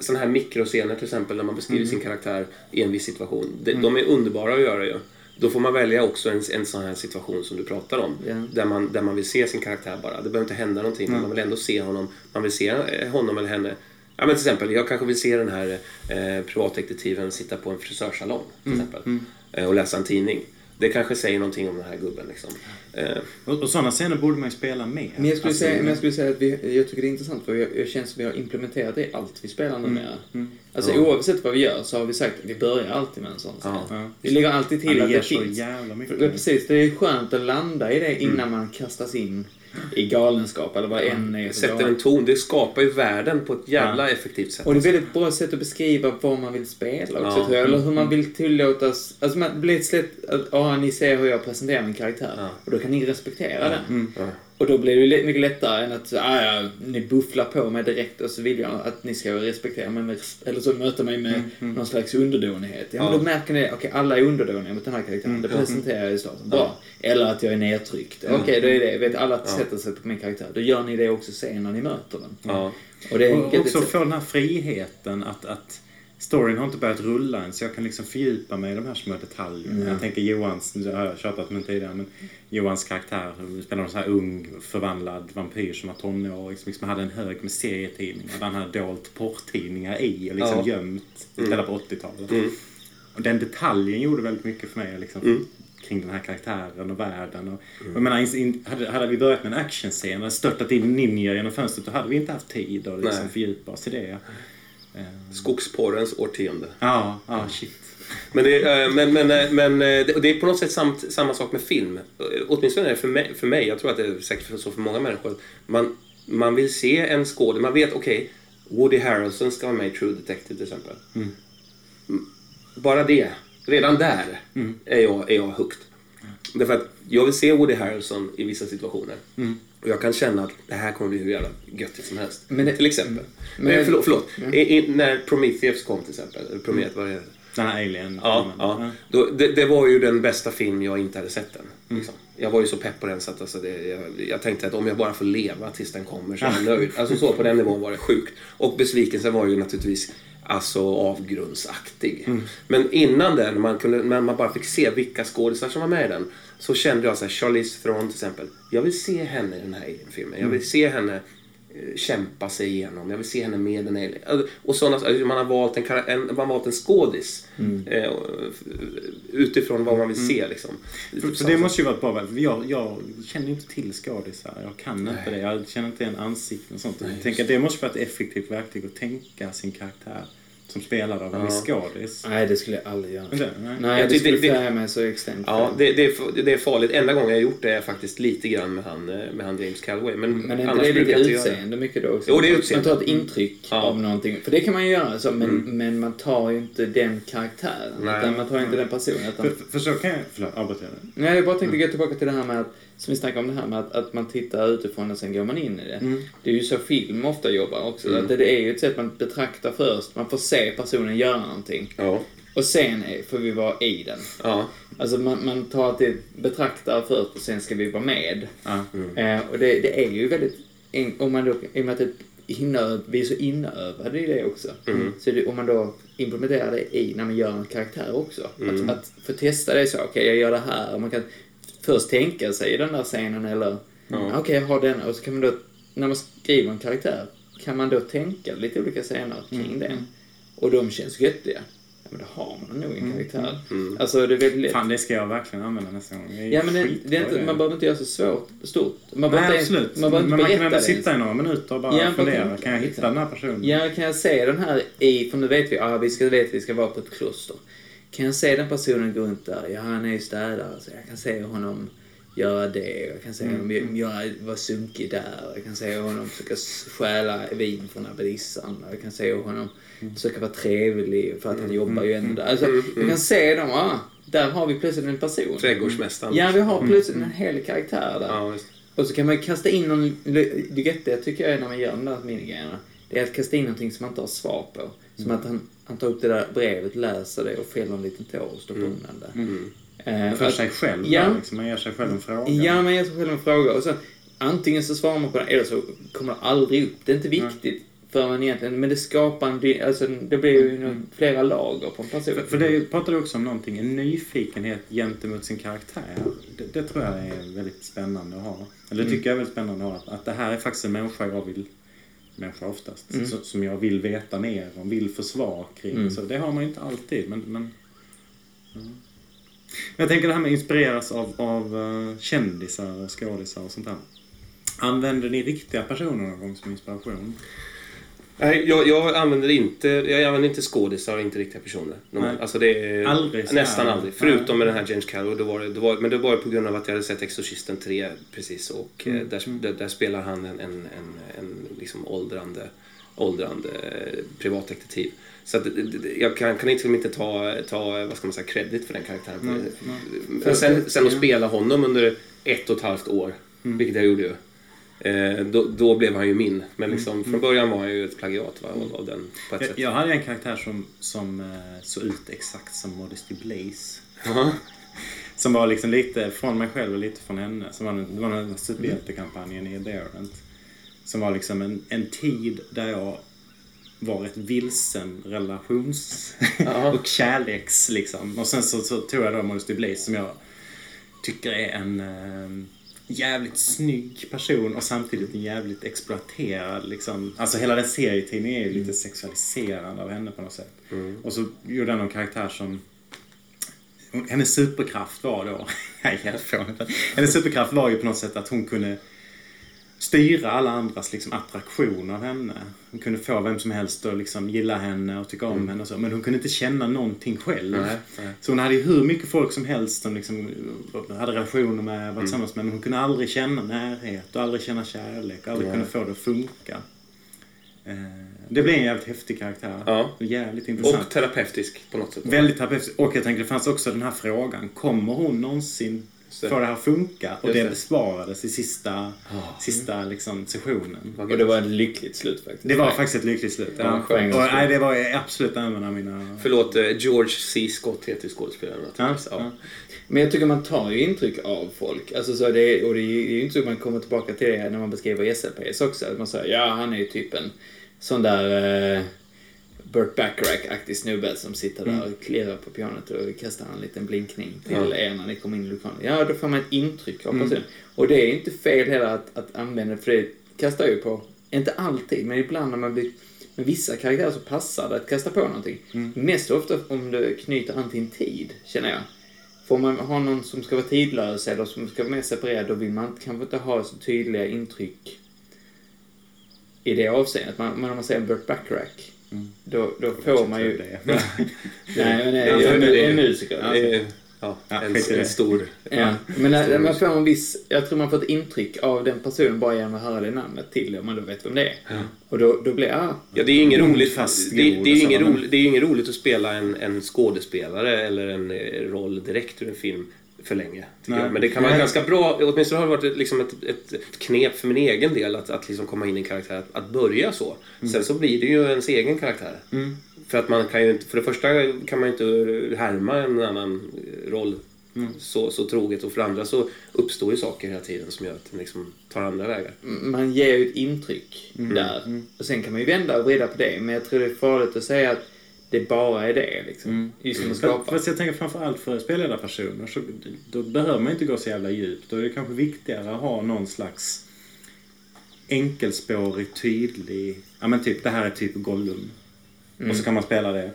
sådana här mikroscener till exempel när man beskriver sin karaktär i en viss situation. Det, De är underbara att göra ju. Då får man välja också en, en sån här situation som du pratar om. Ja. Där, man, där man vill se sin karaktär bara. Det behöver inte hända någonting men man vill ändå se honom. Man vill se eh, honom eller henne. Ja, men till exempel, jag kanske vill se den här eh, privatdetektiven sitta på en frisörsalong till exempel. Eh, och läsa en tidning. Det kanske säger någonting om den här gubben. Liksom. Eh, Och, och sådana scener borde man ju spela mer. Men jag skulle, Alltså, säga, men jag skulle säga att vi, jag tycker det är intressant för jag, jag känns som vi har implementerat det i allt vi spelar numera. Alltså oavsett vad vi gör så har vi sagt att vi börjar alltid med en sån. Ja. Vi lägger alltid till Ja, att det det finns. jävla mycket. För, precis, det är skönt att landa i det innan man kastas in i galenskap eller vad än är. sätter en ton. Det skapar ju världen på ett jävla effektivt sätt. Och det är ett väldigt bra sätt att beskriva vad man vill spela också, Ja. tror jag. Eller hur man vill tillåtas... Alltså, man blir ett sätt att, ja, ni ser hur jag presenterar min karaktär. Ja. Och då kan ni respektera den. Ja. Och då blir det ju mycket lättare än att, ah, ja, ni bufflar på mig direkt och så vill jag att ni ska respektera mig, med, eller så möta mig med någon slags underdånighet. Ja, men Ja. då märker ni, okej, alla är underdåniga mot den här karaktären. Det presenterar jag i starten. Bra. Eller att jag är nedtryckt. Okej, då är det, vet alla sätter sig på min karaktär. Då gör ni det också sen när ni möter den. Ja. Och det är Och också få den här friheten att, att storyn har inte börjat rulla än så jag kan liksom fördjupa mig i de här små detaljerna. Jag tänker Johans, det har jag tjatat med tidigare, men Johans karaktär spelar en så här ung förvandlad vampyr som var tonåring som liksom hade en hög med serietidningar där han hade dolt porrtidningar i och liksom Ja. gömt, spelade på 80-talet. Och den detaljen gjorde väldigt mycket för mig liksom, kring den här karaktären och världen. Och, och jag menar, in, hade, hade vi börjat med en actionscen och störtat in ninja genom fönstret då hade vi inte haft tid att liksom Nej. fördjupa oss i det. Eh, Skogsporrens årtionde. Ja, ja, shit. Men det, är, eh, men, men, eh, men eh, det, är på något sätt samt, samma sak med film. Åtminstone är det för mig, för mig, jag tror att det är säkert så för många människor. Man, man vill se en skådespelare, man vet okej, Woody Harrelson ska vara med i True Detective till exempel. Mm. Bara det, redan där är, jag, är jag hooked. Därför att jag vill se Woody Harrelson i vissa situationer. Och jag kan känna att det här kommer bli hur jävla göttigt som helst. Men det- till exempel. men- Men, förlåt, förlåt. I, i, när Prometheus kom till exempel, Prometheus, vad är det? Den här alien Ja, ja. Då, det, det var ju den bästa film jag inte hade sett än. Liksom. Jag var ju så pepp på den så att alltså, det, jag, jag tänkte att om jag bara får leva tills den kommer så är jag nöjd. Alltså så på den nivån var det sjukt. Och besvikelsen var ju naturligtvis alltså avgrundsaktig. Men innan den, man, kunde, när man bara fick se vilka skådisar som var med i den, så kände jag så här, Charlize Theron till exempel. Jag vill se henne i den här filmen. Jag vill se henne eh, kämpa sig igenom. Jag vill se henne med en alien. Alltså, Och sådana, alltså, man, har valt en, en, man har valt en skådis eh, och- utifrån vad man vill se. Liksom. För, för det måste ju vara bra Jag, jag känner inte till skådisar. Jag kan inte det. Jag känner inte igen ansikten och sånt. Jag tänker det måste vara ett effektivt verktyg att tänka sin karaktär som spelad av en Ja. viss skådis. Nej, det skulle jag aldrig göra. Inte? Nej. Nej, Jag det tycker skulle det- mig så extremt. Ja, det, det, är, det är farligt. Enda gången jag har gjort det är faktiskt lite grann med han, eh, med han James Calloway. Men, Men är annars det brukar jag inte göra det. utseende mycket då också? Jo, det är utseende. Man tar ett intryck Ja. av någonting. För det kan man ju göra, så, men, men man tar ju inte den karaktären. Nej. Utan man tar inte den personen. Utan, för, för så kan jag... Förlåt, avbröt jag nej, jag bara tänkte gå tillbaka till det här med att, som vi snackade om det här med att, att man tittar utifrån och sen går man in i det. Mm. Det är ju så film ofta jobbar också. Att det, det är ju ett sätt man betraktar först. Man får se personen göra någonting. Ja. Och sen får vi vara i den. Ja. Alltså man, man tar alltid betraktar först och sen ska vi vara med. Ja. Eh, och det, det är ju väldigt, om man då, i och med att det inöv, vi är så inövade i det också. Så det, om man då implementerar det i när man gör en karaktär också. Att, att få testa det så, okej jag gör det här. Och man kan först tänka sig i den där scenen eller, okej jag har den. Och så kan man då, när man skriver en karaktär, kan man då tänka lite olika scener kring den. Och de känns göttiga. Ja, men då har man nog en karaktär. Alltså det är väldigt lätt. Fan, det ska jag verkligen använda nästa gång. Det är Ja, men det, det är inte, idé. man behöver inte göra så svårt, stort. Man Nej, inte, absolut. man behöver men inte man kan det. sitta i några minuter och bara Ja, fundera. tänka, Kan jag hitta den här personen? Ja, kan jag se den här i, för nu vet vi, ja, vi ska vet att vi ska vara på ett kloster. Kan jag se den personen gå runt där, ja han är ju städare, så jag kan se honom göra det, jag kan se Mm. honom göra, vara sunkig där, jag kan se honom försöka stjäla vin från abadissan, jag kan se honom Mm. försöka vara trevlig för att han jobbar ju ändå där. Alltså, jag kan se dem, ah, där har vi plötsligt en person. Trädgårdsmästaren. Ja, vi har plötsligt en hel karaktär där. Ja. Och så kan man kasta in någon... Det göttiga tycker jag är när man gör de där minigrejerna. Det är att kasta in någonting som man inte har svar på. Som att han, han tar upp det där brevet, läser det och fäller en liten tår och stoppar undan det. Eh, För att- sig själv. Ja. där, Liksom. Man ger sig själv en fråga. Ja, man ger sig själv en fråga och så antingen så svarar man på den eller så kommer det aldrig upp. Det är inte viktigt för man egentligen, men det skapar en... Alltså, det blir ju någon- flera lager på en person. För, för det pratar du också om någonting, en nyfikenhet gentemot sin karaktär. Det, det tror jag är väldigt spännande att ha. Eller det tycker jag är väldigt spännande att ha. Att, att det här är faktiskt en människa jag vill, människa oftast, så, som jag vill veta mer om, vill få svar kring. Så det har man ju inte alltid, men... men ja. Jag tänker det här med att inspireras av, av eh, kändisar och skådisar och sånt där. Använder ni riktiga personer någon gång som inspiration? Nej, jag, jag använder inte, jag använder inte skådisar inte riktiga personer. Nej. Alltså det Aldrig nästan här. aldrig. Förutom med den här James Calloway. Då var det, då var, men det var på grund av att jag hade sett Exorcisten 3 precis. Och Mm. eh, där, där, där spelar han en, en, en, en liksom åldrande, åldrande eh, privatdetektiv. Så att, det- jag kan, kan liksom inte ta, ta, vad ska man säga, credit för den karaktären. Mm, Men sen, sen att spela honom under ett och ett halvt år, Mm. vilket jag gjorde ju. Eh, då, då blev han ju min. Men liksom, Mm. från början var han ju ett plagiat va, av, av den på ett Jag, sätt. jag hade en karaktär som, som eh, såg ut exakt som Modesty Blaze. Som var liksom lite från mig själv och lite från henne. Som var, det var den här superhjältekampanjen i Adherent. Som var liksom en, en tid där jag var ett vilsen relations och kärleks liksom. Och sen så, så tog jag då Modesty Blaze som jag tycker är en eh, jävligt snygg person och samtidigt en jävligt exploaterad liksom. Alltså hela den serietidningen är ju lite sexualiserande av henne på något sätt. Och så gjorde jag någon karaktär som hennes superkraft var då, nej helt fånigt. Hennes superkraft var ju på något sätt att hon kunde styra alla andras liksom, attraktion av henne. Hon kunde få vem som helst att liksom, gilla henne och tycka om henne och så. Men hon kunde inte känna någonting själv. Nej, nej. Så hon hade ju hur mycket folk som helst som liksom, hade relationer med, var tillsammans med. Men hon kunde aldrig känna närhet och aldrig känna kärlek. Och aldrig Nej. kunde få det att funka. Eh, Det blev en jävligt häftig karaktär. Ja. Jävligt intressant. Och terapeutisk på något sätt. Väldigt terapeutiskt. Och jag tänkte det fanns också den här frågan. Kommer hon någonsin få det här funka? Och det det. besvarades i sista, sista liksom, sessionen. Och det var ett lyckligt slut faktiskt. Det var faktiskt ett lyckligt slut. Ja, för och, nej, det var absolut en av mina... Förlåt, eh, George C. Scott heter skådespelaren. Ja, ja. Men jag tycker man tar ju intryck av folk. Alltså så det, är- och det är ju inte så att man kommer tillbaka till det när man beskriver SLPs också. Att man säger ja, han är ju typ en sån där uh, Burt Bacharach-aktig snubbe som sitter där och klirar på pianot och kastar en liten blinkning till Ja. er när ni kommer in i lokalen. Ja, då får man ett intryck av personen. Och det är inte fel heller att, att använda, för det kastar ju på, inte alltid, men ibland när man blir med vissa karaktärer så passar det att kasta på någonting. Mest ofta om det knyter an till en tid, känner jag. Får man ha någon som ska vara tidlös eller som ska vara mer separerad, då vill man kanske inte ha så tydliga intryck i det avseendet. Man, men om man säger Burt Bacharach, då, då får man ju... Det. Nej, men Ja, jag är det- en musiker. Är, ja, Ja, en, en stor... Ja, men när, man får en viss, jag tror man får ett intryck av den personen bara genom att höra det namnet till om man då vet vem det är. Och då, då blir ah, Ja, det är inget Mm, roligt, fast det, det, är ju inget roligt, det är ju inget roligt att spela en, en skådespelare eller en eh, roll direkt ur en film för länge. Tycker Nej. jag. Men det kan vara Nej. ganska bra, åtminstone har det varit ett, liksom ett, ett, ett knep för min egen del att, att liksom komma in i en karaktär, att, att börja så. Mm. Sen så blir det ju ens egen karaktär. För att man kan ju inte, för det första kan man ju inte härma en annan roll Mm. så, så troget och för det andra så uppstår ju saker hela tiden som gör att den liksom tar andra vägar. man ger ju ett intryck där. Och sen kan man ju vända och vrida på det, men jag tror det är farligt att säga att det bara är det liksom. Just som att skapa. Fast jag tänker framförallt för spelledarpersoner så då behöver man inte gå så jävla djupt. Då är det kanske viktigare att ha någon slags enkelspårig, tydlig... Ja men typ, det här är typ Gollum. Och så kan man spela det.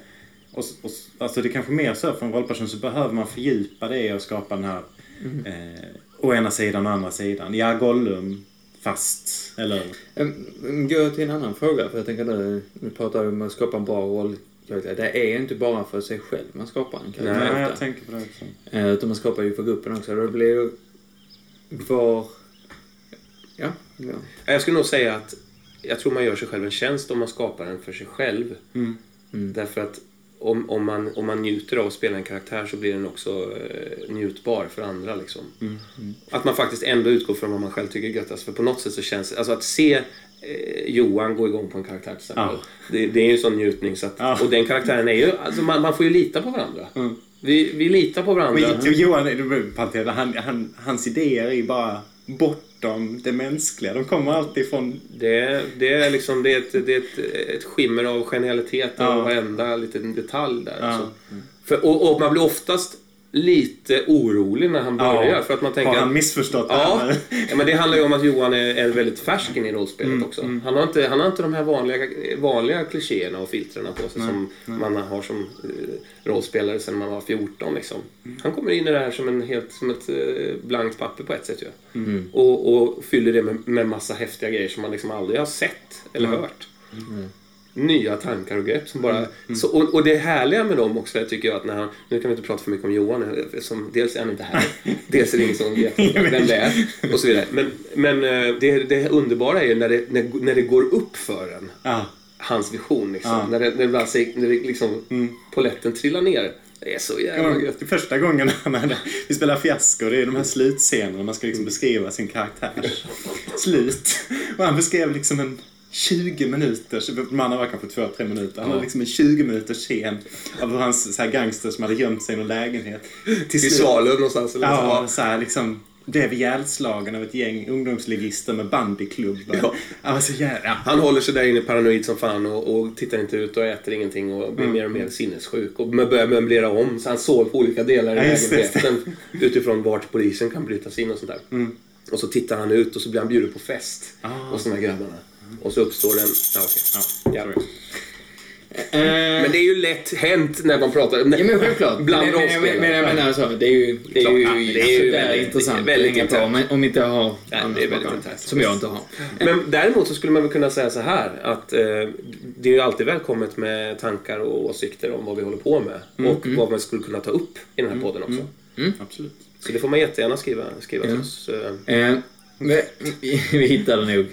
Och, och, alltså det är kanske mer så för en rollperson så behöver man fördjupa det och skapa den här eh, å ena sidan och andra sidan. Ja, Gollum, fast. Eller... Gå till en annan fråga, för jag tänker nu, nu pratar vi om att skapa en bra Det är ju inte bara för sig själv man skapar en karaktär. Nej, jag tänker på det också. Eh, Utan man skapar ju för gruppen också. Då blir ju var... Ja, ja. Jag skulle nog säga att jag tror man gör sig själv en tjänst om man skapar den för sig själv. Mm. Därför att om, om, man, om man njuter av att spela en karaktär så blir den också eh, njutbar för andra. Liksom. Mm. Att man faktiskt ändå utgår från vad man själv tycker är göttast. För på något sätt så känns Alltså att se eh, Johan gå igång på en karaktär till exempel. Ja. Det, det är ju en sån njutning. Så att, Ja. Och den karaktären är ju... Alltså man, man får ju lita på varandra. Vi, vi litar på varandra. Men Johan, han, han, hans idéer är ju bara bortom det mänskliga. De kommer alltid från... Det, det är liksom det är ett, det är ett, ett skimmer av genialitet Ja. av varenda liten detalj där. Ja. Alltså. För, och, och man blir oftast lite orolig när han börjar. För att man tänker har han missförstått det Ja, här? ja, men det handlar ju om att Johan är, är väldigt färsk in i rollspelet Mm, också. Han, har inte, han har inte de här vanliga, vanliga klichéerna och filtrerna på sig som man har som eh, rollspelare sedan man var 14. Liksom. Mm. Han kommer in i det här som, en helt, som ett eh, blankt papper på ett sätt. Ju. Mm. Och, och fyller det med, med massa häftiga grejer som man liksom aldrig har sett eller Mm. hört. Nya tankar och grepp som bara... Så, och, och det härliga med dem också tycker jag att när han... Nu kan vi inte prata för mycket om Johan, som dels är han inte här, dels är det ingen som vet vem det är och så vidare. Men, men eh, det, det underbara är ju när det, när, när det går upp för en, Ja. hans vision liksom. Ja. När det, när det, när det liksom, poletten trillar ner. Det är så jävla gött. första gången hade, vi spelar fiasko, det är de här slutscenerna man ska liksom beskriva sin karaktärs slut. Och han beskrev liksom en 20 minuters, andra var kanske 2-3 minuter, han hade liksom en 20 minuters scen av hur hans så här gangster som hade gömt sig i någon lägenhet. Till I Svalöv någonstans. Eller Ja, så. här liksom blev ihjälslagen av ett gäng ungdomsligister med bandyklubbar. Ja. Alltså, jävla, Han håller sig där inne paranoid som fan och, och tittar inte ut och äter ingenting och Mm. blir mer och mer sinnessjuk och börjar möblera om. Så han sover på olika delar i Ja, lägenheten utifrån vart polisen kan bryta sig in och sånt där. Och så tittar han ut och så blir han bjuden på fest Ah. hos de här grabbarna. Och så uppstår den... Ja, okej. Ja, Ja. tror jag. Men det är ju lätt hänt när man pratar... Ja men självklart. Bland men, men, men, rollspelare. men jag menar så, det är ju, det är ju, Ja, det är ju sådär väldigt- intressant väldigt att hänga på. internt. Men om inte jag har andra det är väldigt internt. Som jag inte har. Men däremot så skulle man väl kunna säga så här att eh, det är ju alltid välkommet med tankar och åsikter om vad vi håller på med. Och vad man skulle kunna ta upp i den här podden också. Absolut. Så det får man jättegärna skriva, skriva till oss. eh. Eh, vi, vi hittar det nog.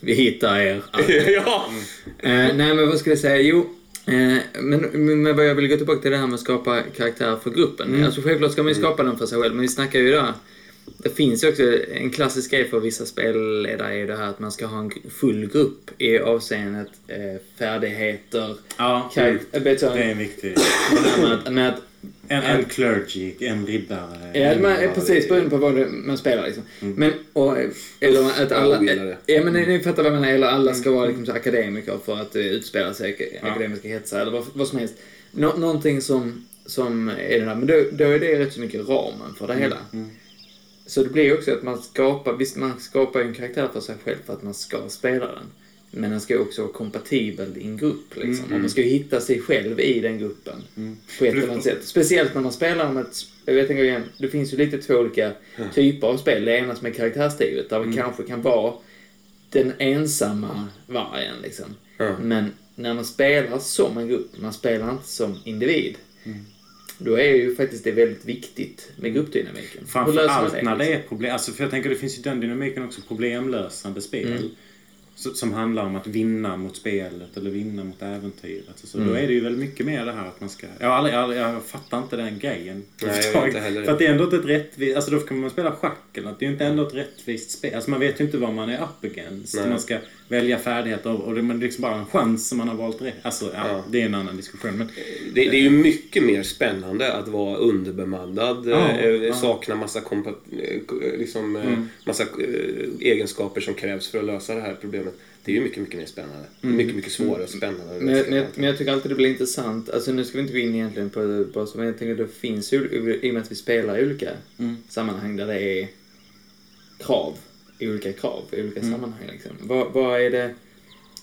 Vi hittar er. ja! Eh, nej men vad skulle jag säga? Jo, eh, men, men vad jag vill gå tillbaka till det här med att skapa karaktär för gruppen. Alltså självklart ska man ju skapa den för sig själv, men vi snackar ju där. Det finns ju också en klassisk grej för vissa spelledare är ju det här att man ska ha en full grupp i avseendet eh, färdigheter, Ja, du, det är en viktig... med med att En, en clergy, en riddare. Ja, en- man, är precis beroende på vad man spelar liksom. Men, och, eller att alla... Ja, men ni, fattar vad jag menar. Eller alla ska vara liksom, så akademiker för att uh, utspela sig i akademiska hetsar eller vad, vad som helst. Nå, någonting som, som är det där. Men då, då är det rätt så mycket ramen för det hela. Så det blir också att man skapar, visst man skapar en karaktär för sig själv för att man ska spela den. Men den ska också vara kompatibel i en grupp liksom. Och man ska hitta sig själv i den gruppen. På ett eller annat sätt. Speciellt när man spelar om ett, jag vet inte igen, det finns ju lite två olika typer av spel. Det ena som är karaktärsdrivet, där vi kanske kan vara den ensamma vargen liksom. Ja. Men när man spelar som en grupp, man spelar inte som individ. Mm. Då är ju faktiskt det väldigt viktigt med gruppdynamiken. Hur Framför löser man allt när det liksom? är problem. Alltså för jag tänker det finns ju den dynamiken också, problemlösande spel. Som handlar om att vinna mot spelet eller vinna mot äventyret. Så Mm. Då är det ju väldigt mycket mer det här att man ska... Jag, aldrig, jag, aldrig, jag fattar inte den grejen. jag vet överhuvudtaget. inte heller. För att det är ändå inte ett rättvist... Alltså då kan man spela schack eller. Det är ju inte ändå ett rättvist spel. Alltså man vet ju inte vad man är up against. Nej. Man ska välja färdigheter och, och det är liksom bara en chans som man har valt rätt. Alltså ja, Ja. det är en annan diskussion. Men Det, det är ju mycket mer spännande att vara underbemannad, Ja, eh, sakna massa, kompa- eh, liksom, eh, Mm. massa eh, egenskaper som krävs för att lösa det här problemet. Det är ju mycket, mycket mer spännande. Mm. Mycket, mycket svårare och spännande. Men, men, jag- men jag tycker alltid det blir intressant. Alltså nu ska vi inte gå in egentligen på så, men jag tänker att det finns ju, i och med att vi spelar i olika Mm. sammanhang där det är krav, olika krav i olika Mm. sammanhang liksom. Vad, vad är det,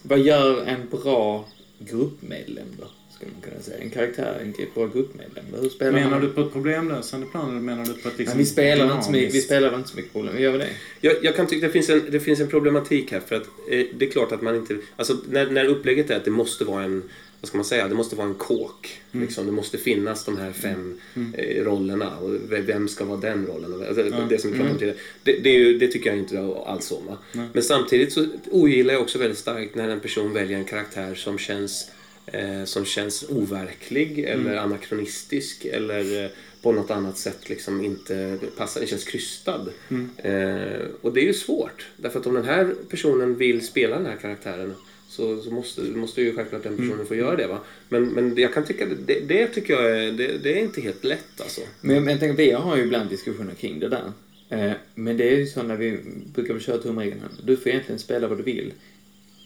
vad gör en bra gruppmedlem då? Skulle man kunna säga. En karaktär, en bra gruppmedlem. Hur spelar menar man? du på ett problemlösande plan eller menar du på ett liksom Nej, vi spelar inte så mycket, vi spelar inte så mycket problem. Vi gör väl det? Jag, jag kan tycka att det finns en, det finns en problematik här. För att eh, det är klart att man inte... Alltså när, när upplägget är att det måste vara en... Vad ska man säga? Det måste vara en kåk. Mm. Liksom. Det måste finnas de här fem eh, rollerna. Och vem ska vara den rollen? Alltså, Det som vi pratade om tidigare. Det, det, ju, det tycker jag inte alls om. Men samtidigt så ogillar jag också väldigt starkt när en person väljer en karaktär som känns eh, som känns overklig eller anakronistisk eller eh, på något annat sätt liksom inte passar, känns krystad. Eh, och det är ju svårt. Därför att om den här personen vill spela den här karaktären så, så måste, måste ju självklart den personen få göra det. Va? Men, men jag kan tycka, det, det tycker jag är, det, det är inte helt lätt alltså. Men, men jag tänker, vi har ju ibland diskussioner kring det där. Eh, men det är ju så när vi brukar köra tumregeln. Du får egentligen spela vad du vill.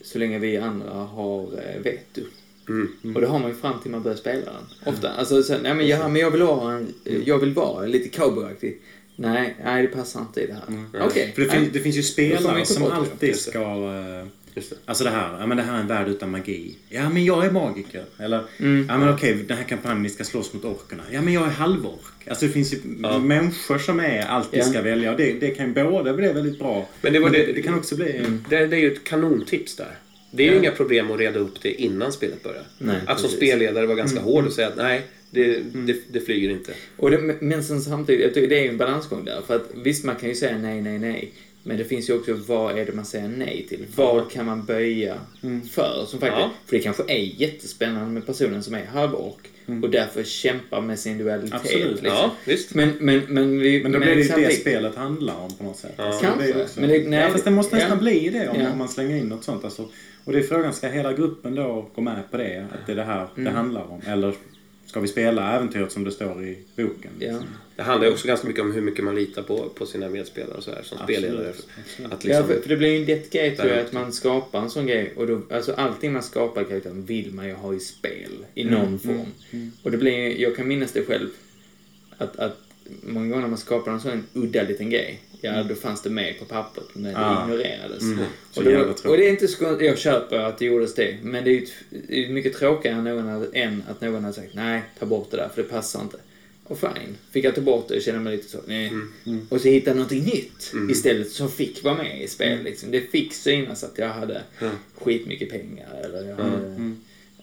Så länge vi andra har eh, veto. Mm. Och det har man ju fram till man börjar spela den. Ofta. Alltså, så, nej, men, ja, men jag vill vara, en, jag vill vara lite cowboyaktig. Nej, nej, det passar inte i det här. Okej. För det, finns, det finns ju spelare inte som det. alltid det. ska... eh, Just det. Alltså det här, ja men det här är en värld utan magi. Ja men jag är magiker. Eller, ja men okej, den här kampanjen ni ska slåss mot orkerna. Ja men jag är halvork. Alltså det finns ju Ja. människor som är alltid Ja. ska välja. Och det, det kan ju både bli väldigt bra. Men det var det- det kan också bli... Det, det är ju ett kanontips där. Det är ju Ja. inga problem att reda upp det innan spelet börjar. Nej, att som precis. spelledare vara ganska hård och säga att nej, det, det, det flyger inte. Och det, men sen samtidigt, jag tycker det är ju en balansgång där. För att visst, man kan ju säga nej, nej, nej. Men det finns ju också, vad är det man säger nej till? Vad kan man böja för? Som faktiskt, Ja. För det kanske är jättespännande med personen som är halvork och därför kämpar med sin dualitet. Absolut. Liksom. Ja, visst. Men, men, men, vi, Men då blir det ju det spelet handlar om på något sätt. Ja. Alltså, det Kanske. också- Men det- nej, ja, fast det måste nästan ja. bli det om, Ja. om man slänger in något sånt. Alltså, och det är frågan, ska hela gruppen då gå med på det? Att det är det här det Mm. handlar om? Eller ska vi spela äventyret som det står i boken? Ja. Det handlar ju också ganska mycket om hur mycket man litar på, på sina medspelare och så här, som Absolut, spelledare. absolut. Att Ja, liksom, för, för det blir ju en lätt grej tror jag att man skapar en sån grej. Och då, alltså allting man skapar i karaktären vill man ju ha i spel i någon form. Och det blir, jag kan minnas det själv. Att, att många gånger när man skapar en sån udda liten grej. Ja, då fanns det med på pappret men det Ah. ignorerades. Mm. Och, då, och det är inte så, jag köper att det gjordes det. Men det är ju det mycket tråkigare än, någon hade, än att någon hade sagt nej, ta bort det där för det passar inte. Och fine, fick jag ta bort det kände mig lite så, nej. Och så hittade jag någonting nytt istället som fick vara med i spel. Liksom. Det fick synas att jag hade skitmycket pengar eller jag hade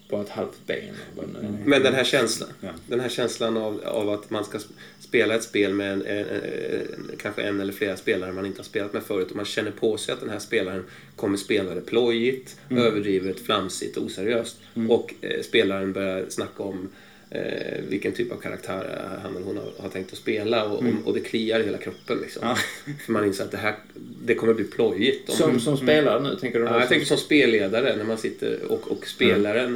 bara ett halvt ben. är. Men den här känslan, Ja. den här känslan av, av att man ska spela ett spel med en, en, en, kanske en eller flera spelare man inte har spelat med förut och man känner på sig att den här spelaren kommer spela det plojigt, överdrivet, flamsigt och oseriöst och eh, spelaren börjar snacka om eh, vilken typ av karaktär han eller hon har, har tänkt att spela och, och, och det kliar i hela kroppen. Liksom. Ja. För man inser att det här det kommer bli plojigt. Om, Som, som spelare nu, tänker du? Ja, jag tänker som spelledare när man sitter och, och spelaren,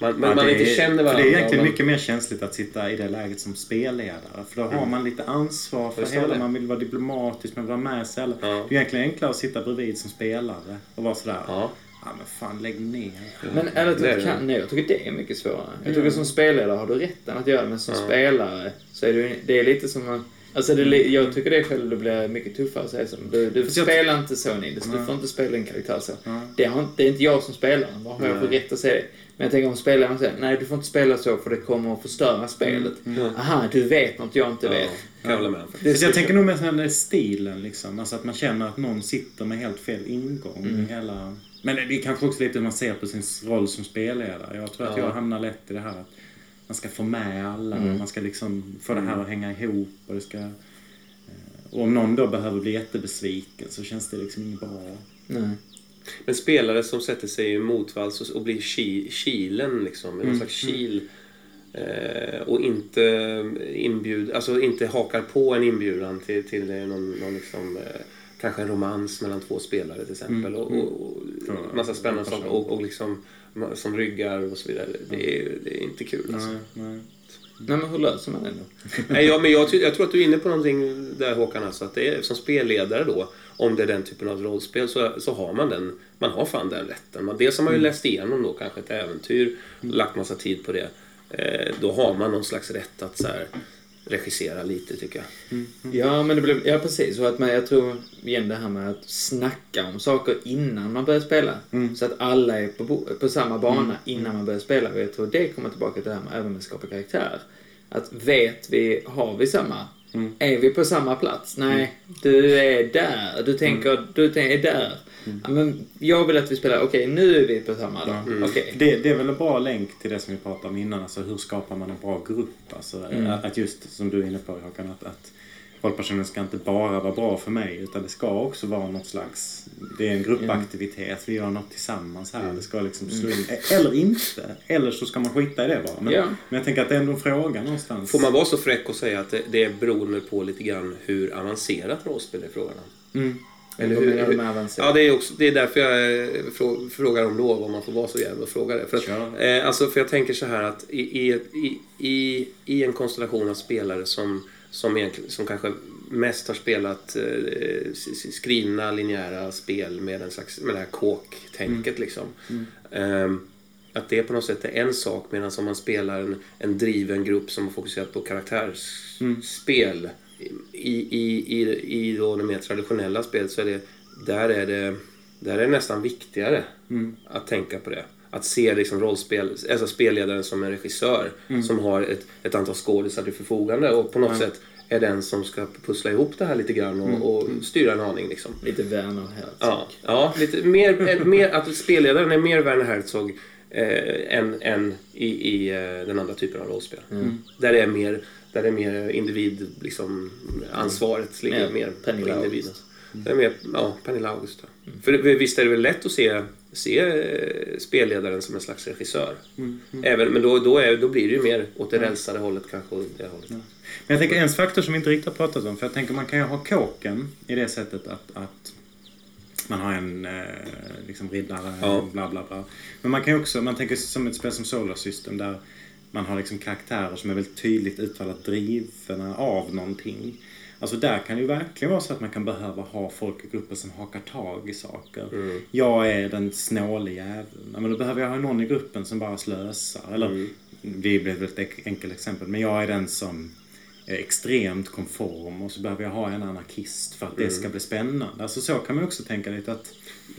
man, men Ja, man det inte är- känner för varandra. Det är egentligen man- mycket mer känsligt att sitta i det läget som spelledare. För då har man lite ansvar för Just det. hela, man vill vara diplomatisk, man vill vara med sig. alla. Ja. Det är egentligen enklare att sitta bredvid som spelare och vara sådär. Ja. Ja men fan lägg ner. Men ärligt talat, kan, nej, jag tycker det är mycket svårare. Jag tycker som spelledare har du rätten att göra det, men som Ja. spelare så är det, det är lite som att Alltså det, jag tycker det själv det blir mycket tuffare att säga så. Du, du jag- spelar inte så Nils, du får inte spela din karaktär så. Det, har, det är inte jag som spelar, vad har jag för rätt att säga det? Men jag tänker om spelaren säger nej du får inte spela så för det kommer att förstöra spelet. Aha, du vet något jag inte Ja, vet. jag med om. Det Så jag tänker nog mest när det är stilen liksom. Alltså att man känner att någon sitter med helt fel ingång Mm. i hela... Men det är kanske också lite hur man ser på sin roll som spelledare. Jag tror att Ja. jag hamnar lätt i det här att man ska få med alla. Mm. Man ska liksom få det här att hänga ihop och det ska... eh, Och om någon då behöver bli jättebesviken så känns det liksom inget bra. Nej. Men spelare som sätter sig i motvalls och, blir ki, kilen liksom, Mm. någon slags kil. Eh, och inte inbjud, alltså inte hakar på en inbjudan till, till eh, någon, någon liksom, eh, kanske en romans mellan två spelare till exempel. Och, och, och Ja, massa spännande saker. Och, och liksom som ryggar och så vidare. Det är, det är inte kul alltså. Nej, nej. Nej men hur löser man det då? Nej, ja, men jag, jag tror att du är inne på någonting där Håkan. Alltså, att det är, som spelledare då, om det är den typen av rollspel, så, så har man den. Man har fan den rätten. Man, dels har man ju läst igenom då kanske ett äventyr, lagt massa tid på det. Eh, då har man någon slags rätt att så här, regissera lite tycker jag. Ja, men det blev, ja precis. Och att man, jag tror igen det här med att snacka om saker innan man börjar spela. Så att alla är på, på samma bana innan man börjar spela. Och jag tror det kommer tillbaka till det här med även med att skapa karaktär. Att vet vi, har vi samma? Är vi på samma plats? Nej, du är där. Du tänker, du är där. Ja, men jag vill att vi spelar, okej nu är vi på samma då. Okej. Det, det är väl en bra länk till det som vi pratade om innan. Alltså hur skapar man en bra grupp? Alltså, Att just som du är inne på Håkan, att, att rollpersonen ska inte bara vara bra för mig utan det ska också vara något slags... Det är en gruppaktivitet, vi gör något tillsammans här. Det ska liksom slå in. Eller inte. Eller så ska man skita i det bara. Men, Ja. men jag tänker att det är ändå en fråga någonstans. Får man vara så fräck och säga att det, det är beroende på lite grann hur avancerat rollspel är frågan om? Mm. Eller hur, hur? Ja, det är, också, det är därför jag eh, frå, frågar om lov, om man får vara så jävla och fråga det. För, att, eh, alltså, för jag tänker så här att i, i, i, i, en konstellation av spelare som, som, som kanske mest har spelat eh, skrivna linjära spel med, en slags, med det här kåktänket liksom. Ehm, att det på något sätt är en sak medan om man spelar en, en driven grupp som har fokuserat på karaktärsspel i, i, i, i då det mer traditionella spelet så är det där är det, där är det nästan viktigare att tänka på det. Att se liksom rollspel, alltså spelledaren som en regissör som har ett, ett antal skådisar till förfogande och på något sätt är den som ska pussla ihop det här lite grann och, och styra en aning. Liksom. Lite Werner Herzog. Ja, ja lite mer, mer, att spelledaren är mer Werner Herzog eh, än, än i, i eh, den andra typen av rollspel. Där det är mer, där det är mer individ, liksom, ansvaret ligger Ja, mer på individen. August. Det är mer, ja, Pernilla August. ja. För visst är det väl lätt att se, se eh, spelledaren som en slags regissör. Även, men då, då, är, då blir det ju mer åt det rälsade hållet kanske. Det hållet. Men jag tänker en faktor som vi inte riktigt har pratat om. För jag tänker man kan ju ha kåken i det sättet att, att man har en eh, liksom riddare Ja. bla bla bla. Men man kan ju också, man tänker som ett spel som Solar System där man har liksom karaktärer som är väldigt tydligt uttalat drivna av någonting. Alltså där kan det ju verkligen vara så att man kan behöva ha folk i gruppen som hakar tag i saker. Jag är den snåle jäveln. Men då behöver jag ha någon i gruppen som bara slösar. Eller, det blir ett väldigt enkelt exempel. Men jag är den som extremt konform och så behöver jag ha en anarkist för att det ska bli spännande. Alltså så kan man också tänka lite att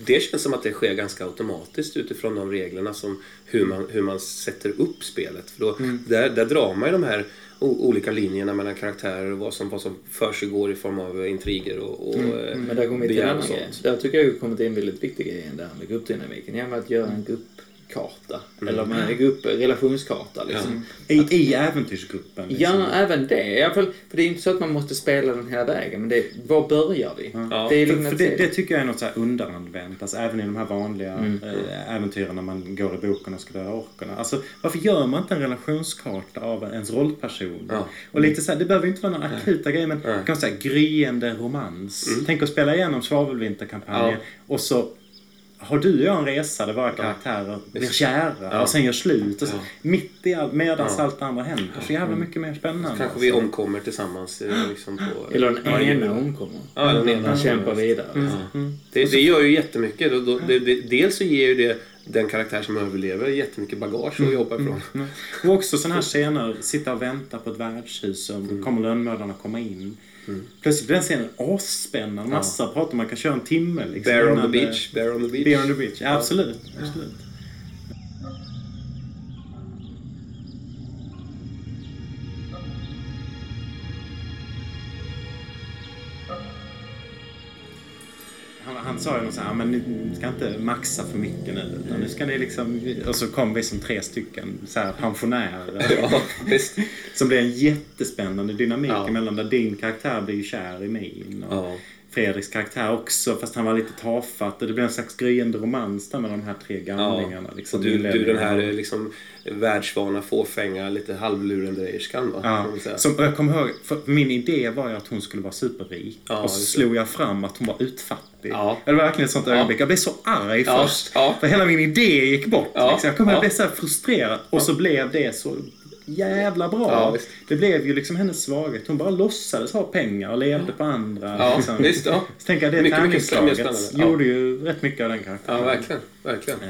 Det känns som att det sker ganska automatiskt utifrån de reglerna som hur man, hur man sätter upp spelet. För då, där, där drar man ju de här o- olika linjerna mellan karaktärer och vad som, vad som försiggår i form av intriger och, och eh, Men där kommer vi till en annan grej. Där tycker jag vi kommer till en väldigt viktig grej igen, det här med gruppdynamiken. Genom att göra en gruppkarta. Eller med grupp, relationskarta liksom. i, i äventyrsgruppen. liksom. Ja, även det. I alla fall, för det är inte så att man måste spela den hela vägen. Men det, var börjar vi? Ja. Det För, liksom för det, det tycker jag är något så här underanvänt. Alltså även i de här vanliga Mm. äh, äventyren när man går i boken och ska döda orkerna. Alltså varför gör man inte en relationskarta av ens rollperson? Ja. Och lite så här, det behöver ju inte vara några akuta grejer men kan man säga gryende romans. Tänk att spela igenom Svavelvinterkampanjen Ja. och så har du och jag en resa där våra karaktärer blir kära och sen gör slut. Och så, Mitt i allt, medan Ja. allt det andra händer. Så jävla mycket mer spännande. Kanske vi omkommer tillsammans. eh, Liksom på, Eller den ena omkommer. Ja, den ena kämpar vidare. det, det gör ju jättemycket. Då, då, det, det, dels så ger ju det den karaktär som överlever jättemycket bagage att jobba ifrån. Och också sådana här scener, sitta och vänta på ett värdshus så Mm. kommer lönnmördarna komma in. Plötsligt blir den scenen asspännande. Massa pratar, man kan köra en timme. Liksom, Bear on the beach, bear on the beach. Bear on the beach, ja, absolut. Han, han sa ju något så här, men ni ska inte maxa för mycket nu. Utan nu ska ni liksom... Och så kom vi som tre stycken så här, pensionärer. Ja, visst. Som blir en jättespännande dynamik Ja. emellan där din karaktär blir kär i min. Och Ja. Fredriks karaktär också, fast han var lite tafatt. Och det blir en slags gryende romans där med de här tre gamlingarna. Liksom, och du, du den här eh, liksom, världsvana, fåfänga, lite halvlurendejerskan va? Ja, som, jag kommer ihåg, min idé var ju att hon skulle vara superrik. Ja, och så slog jag fram att hon var utfattig. Ja. Det var verkligen ett sånt ögonblick. Jag blev så arg Ja, först. ja. För hela min idé gick bort. Ja, Liksom. Jag kommer ja. jag blev så frustrerad. Och så blev det så jävla bra. Ja, det blev ju liksom hennes svaghet. Hon bara låtsades ha pengar och levde på andra. Ja, liksom. visst. Ja. Så tänker jag, det Mycket, tärningsslaget. Ja. gjorde ju rätt mycket av den karaktären. ja, verkligen. verkligen. Eh,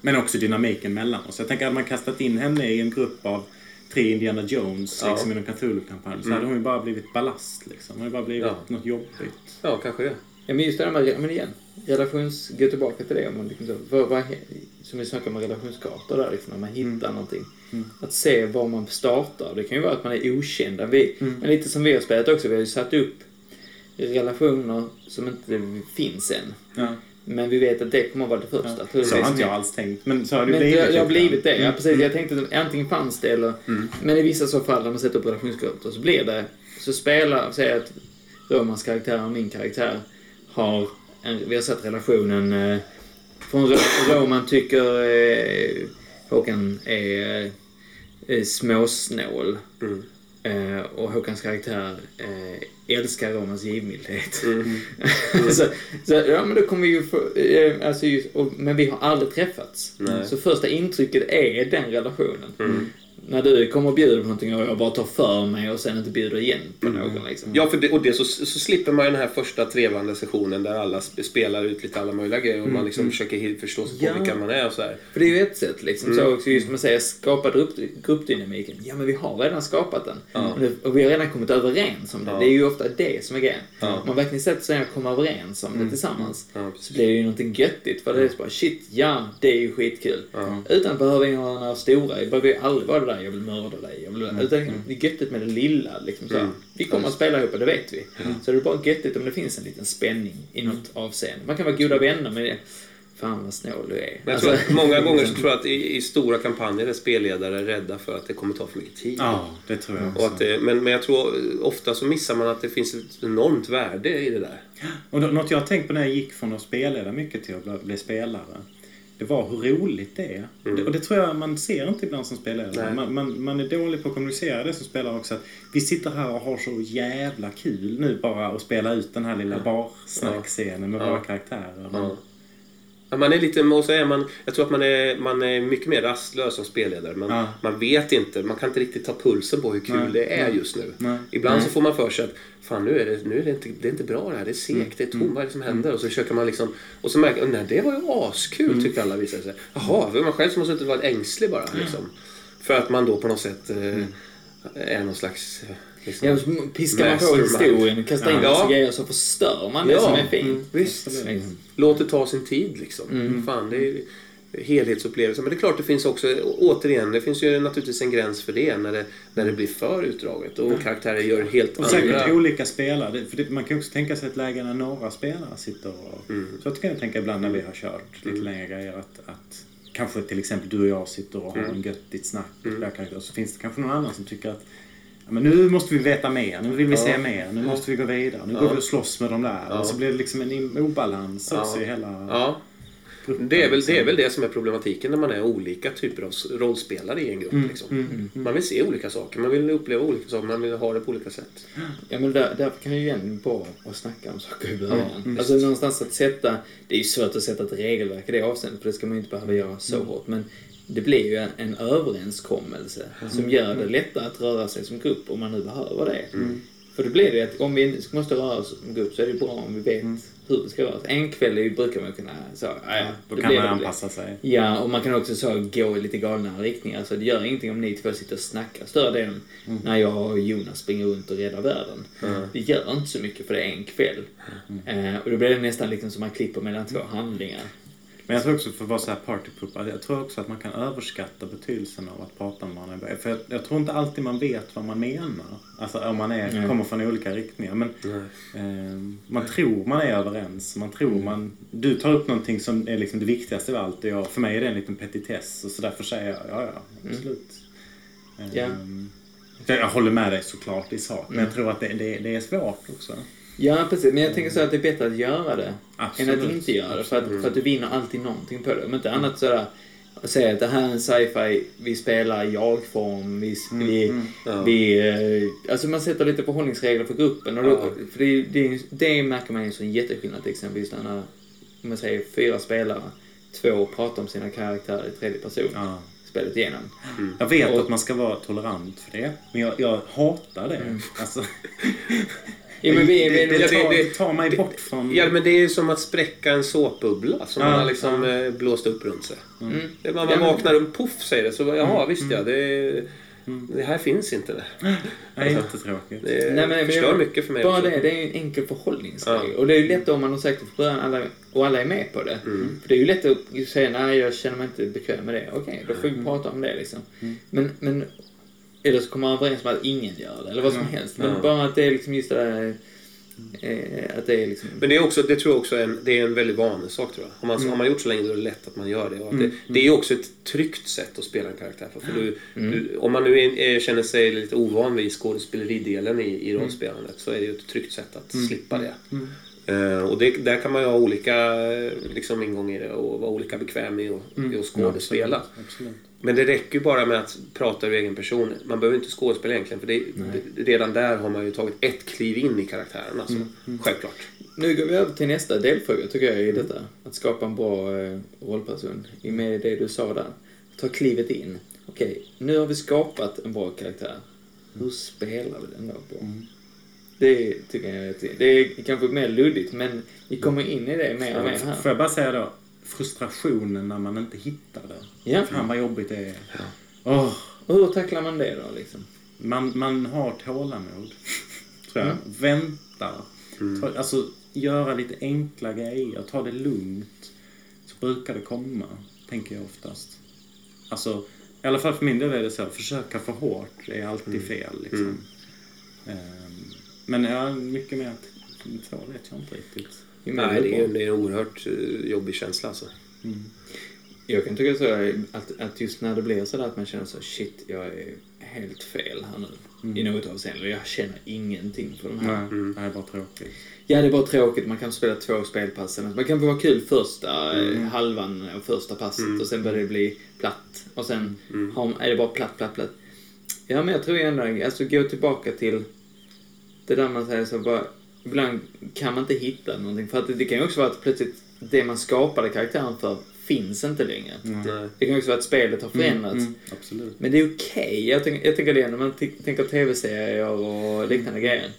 Men också dynamiken mellan oss. Jag tänker att man kastat in henne i en grupp av tre Indiana Jones Ja. liksom, i en Cthulhu-kampanj så hade hon ju bara blivit ballast. Liksom. Hon hade bara blivit Ja. något jobbigt. Ja, kanske det. Ja, men just det där med, men igen, relations, gå tillbaka till det. Om man liksom, vad, vad, som vi snackade om relationskartor där, liksom, när man hittar någonting. Att se var man startar. Det kan ju vara att man är okända. Vi, Men lite som vi har spelat också, vi har ju satt upp relationer som inte finns än. Ja. Men vi vet att det kommer att vara det första. Ja. Så har inte jag alls tänkt. Men så har det Men blivit. det, det har blivit det, ja precis. Jag tänkte att antingen fanns det eller... Men i vissa så fall när man sätter upp relationsgrupper så blir det... Så spelar, säg att Romans karaktär och min karaktär har... Vi har sett relationen... Eh, från Roman tycker eh, Håkan är eh, småsnål. Mm. Eh, och Håkans karaktär eh, älskar Romans givmildhet. Mm. så, så, ja, men då kommer vi ju få, eh, alltså just, och, Men vi har aldrig träffats. Nej. Så första intrycket är den relationen. Mm. När du kommer och bjuder på någonting och jag bara tar för mig och sen inte bjuder igen på någon. Liksom. Ja, för det, och det så, så slipper man ju den här första trevande sessionen där alla sp- spelar ut lite alla möjliga grejer och man liksom försöker hi- förstå sig på Ja. vilka man är och så här. För det är ju ett sätt liksom. Så också just man säger skapa grupp, gruppdynamiken. Ja men vi har redan skapat den. Och vi har redan kommit överens om det. Det är ju ofta det som är grejen. Om man verkligen sätter sig ner och kommer överens om det tillsammans. Ja, precis. så blir det ju någonting göttigt. För det är så bara shit, ja det är ju skitkul. Utan att behöva göra några stora. Det behöver ju aldrig vara där jag vill mörda dig. Jag vill, Utan det är göttigt med det lilla. Liksom, så. Mm. Vi kommer att spela ihop, det vet vi. Så det är bara göttigt om det finns en liten spänning i något avseende. Man kan vara goda vänner med det. Fan vad snål du är. Jag Alltså- tror att många gånger så tror jag att i, i stora kampanjer är spelledare rädda för att det kommer ta för mycket tid. Ja, det tror jag också. Och att det, men, men jag tror ofta så missar man att det finns ett enormt värde i det där. Och då- något jag har tänkt på när jag gick från att spelleda mycket till att bli, bli spelare. Det var hur roligt det är. Det, och det tror jag man ser inte ibland som spelledare. Nej. Man, man, man är dålig på att kommunicera det som spelare också. Att vi sitter här och har så jävla kul nu bara att spela ut den här lilla barsnackscenen med Ja. våra karaktärer. Ja. Ja, man är lite, och så är man, jag tror att man är, man är mycket mer rastlös som spelledare. Man, Ja. man vet inte, man kan inte riktigt ta pulsen på hur kul Nej. det är just nu. Nej. Ibland så får man för sig att fan nu är det, nu är det, inte, det är inte bra det här, det är segt, det är Mm. tomt, vad är det som händer? Och så försöker man liksom, och så märker man, nej det var ju askul Mm. tyckte alla visade sig. Jaha, det var man själv som har suttit och varit ängslig bara. Liksom. För att man då på något sätt eh, Mm. är någon slags... Liksom, Ja, så piskar man på historien och kastar in Ja. massa grejer så förstör man det Ja. som är fint. Mm, visst. Låt det ta sin tid liksom. Mm. Fan, det är helhetsupplevelse. Men det är klart det finns också, återigen, det finns ju naturligtvis en gräns för det när det, när det blir för utdraget och karaktärer gör helt Och säkert andra... olika spelare. För det, man kan också tänka sig ett läge när några spelare sitter och... Så att kan jag tänka ibland när vi har kört lite längre grejer att, att kanske till exempel du och jag sitter och har en göttigt snack och spelar karaktärer. Så finns det kanske någon annan som tycker att ja, men nu måste vi veta mer, nu vill vi se mer, nu måste vi gå vidare, nu går vi och slåss med de där. Och så blir det liksom en obalans också Ja. i hela... Ja. gruppen. Det är, väl, det är liksom. väl det som är problematiken när man är olika typer av rollspelare i en grupp. Mm, Liksom. Man vill se olika saker, man vill uppleva olika saker, man vill ha det på olika sätt. Ja men där, därför kan ju igen vara att snacka om saker i början. Mm, alltså någonstans att sätta, det är ju svårt att sätta ett regelverk i det avseendet för det ska man ju inte behöva göra så Mm. hårt. Men det blir ju en, en överenskommelse Mm. som gör det lättare att röra sig som grupp om man nu behöver det. Mm. För då blir det att om vi måste röra oss som grupp så är det bra om vi vet hur det ska röra sig. En kväll brukar man kunna så, ja, ja, Då det kan man anpassa sig. Ja, och man kan också så gå i lite galna riktningar. Så det gör ingenting om ni två sitter och snackar större delen när jag och Jonas springer runt och räddar världen. Det gör inte så mycket för det är en kväll. Eh, och då blir det nästan liksom som man klipper mellan två handlingar. Men jag tror också för att vara så här partypooper, jag tror också att man kan överskatta betydelsen av att prata med varandra. För jag, jag tror inte alltid man vet vad man menar. Alltså om man är, Nej. kommer från olika riktningar. Men eh, man tror man är överens. Man tror man... Du tar upp någonting som är liksom det viktigaste av allt. Och jag, för mig är det en liten petitess. Och så därför säger jag ja, ja, absolut. Eh, Ja. så Jag håller med dig såklart i sak. Men jag tror att det, det, det är svårt också. Ja, precis. Men jag tänker så att det är bättre att göra det än Absolut. att inte göra det. För att, för att du vinner alltid någonting på det. Om inte annat sådär att säga att det här är en sci-fi, vi spelar i jag-form, vi, vi, Ja. vi eh, alltså man sätter lite förhållningsregler för gruppen. Och då, Ja. För det, det, det märker man ju som jätteskillnad till exempelvis när, om man säger fyra spelare, två pratar om sina karaktärer i tredje person, Ja. spelet igenom. Jag vet Och- att man ska vara tolerant för det. Men jag, jag hatar det. Alltså, Ja, men vi, det, vi, det, det- tar, det- tar mig bort från... Ja, men det är ju som att spräcka en såpbubbla som Ja, man har liksom eh, blåst upp runt sig. Mm. Det är Man, Ja, man men- vaknar och poff säger det, så jaha visst ja, det, det här finns inte. Det, Det är jättetråkigt. det Nej, men- förstör men- mycket för mig Bara också. det, det är ju en enkel förhållningsregel. Ja. Och det är ju lätt om man har sagt det från början alla, och alla är med på det. För det är ju lätt att säga nej, jag känner mig inte bekväm med det. Okej, då får vi prata om det liksom. Men, men eller så kommer man överens om att ingen gör det, eller vad som helst. Men Ja. bara att det är liksom just det där, eh, att det är liksom... Men det, är också, det tror jag också är en, det är en väldigt vanlig sak tror jag. Om man, har man gjort så länge då är det lätt att man gör det. Och det, det är också ett tryggt sätt att spela en karaktär på. För du, du, om man nu är, är, känner sig lite ovan vid skådespeleridelen i, i rollspelandet så är det ju ett tryggt sätt att slippa det. Eh, och det, där kan man ju ha olika eh, liksom, ingång i det och vara olika bekväm i att, i att skådespela. Absolut, absolut. Men det räcker ju bara med att prata ur egen person. Man behöver inte skådespela egentligen för det, det, redan där har man ju tagit ett kliv in i karaktären. Alltså. Självklart. Nu går vi över till nästa delfråga tycker jag i detta. Att skapa en bra eh, rollperson. I med det du sa där. Ta klivet in. Okej, nu har vi skapat en bra karaktär. Hur spelar vi den då på? Det tycker jag är, det är kanske mer luddigt men vi kommer in i det mer och mer här. Får jag bara säga då, frustrationen när man inte hittar det. Ja. Fan vad jobbigt det är. Åh, Och hur tacklar man det då liksom? man, man har tålamod. Tror jag. Väntar. Ta, alltså, göra lite enkla grejer. Ta det lugnt. Så brukar det komma, tänker jag oftast. Alltså, i alla fall för min del är det så. Försöka för hårt är alltid fel. Liksom. Ehm, men ja, mycket mer så vet jag inte riktigt. Nej, det är, det är en oerhört eh, jobbig känsla alltså. Jag kan tycka så att, att just när det blir så där att man känner så shit, jag är helt fel här nu. I något avseende. Jag känner ingenting för de här. Nej, det här är bara tråkigt. Ja, det är bara tråkigt. Man kan spela två spelpass. Man kan få vara kul första eh, halvan av första passet och sen börjar det bli platt. Och sen har, är det bara platt, platt, platt. Ja, men jag tror ju ändå, alltså gå tillbaka till det där man säger så bara, ibland kan man inte hitta någonting. För att det, det kan ju också vara att plötsligt det man skapade karaktären för finns inte längre. Nej. Det kan också vara att spelet har förändrats. Mm, absolut. Men det är okej. Jag, tänker, jag tänker det när man tänker tv-serier och liknande grejer.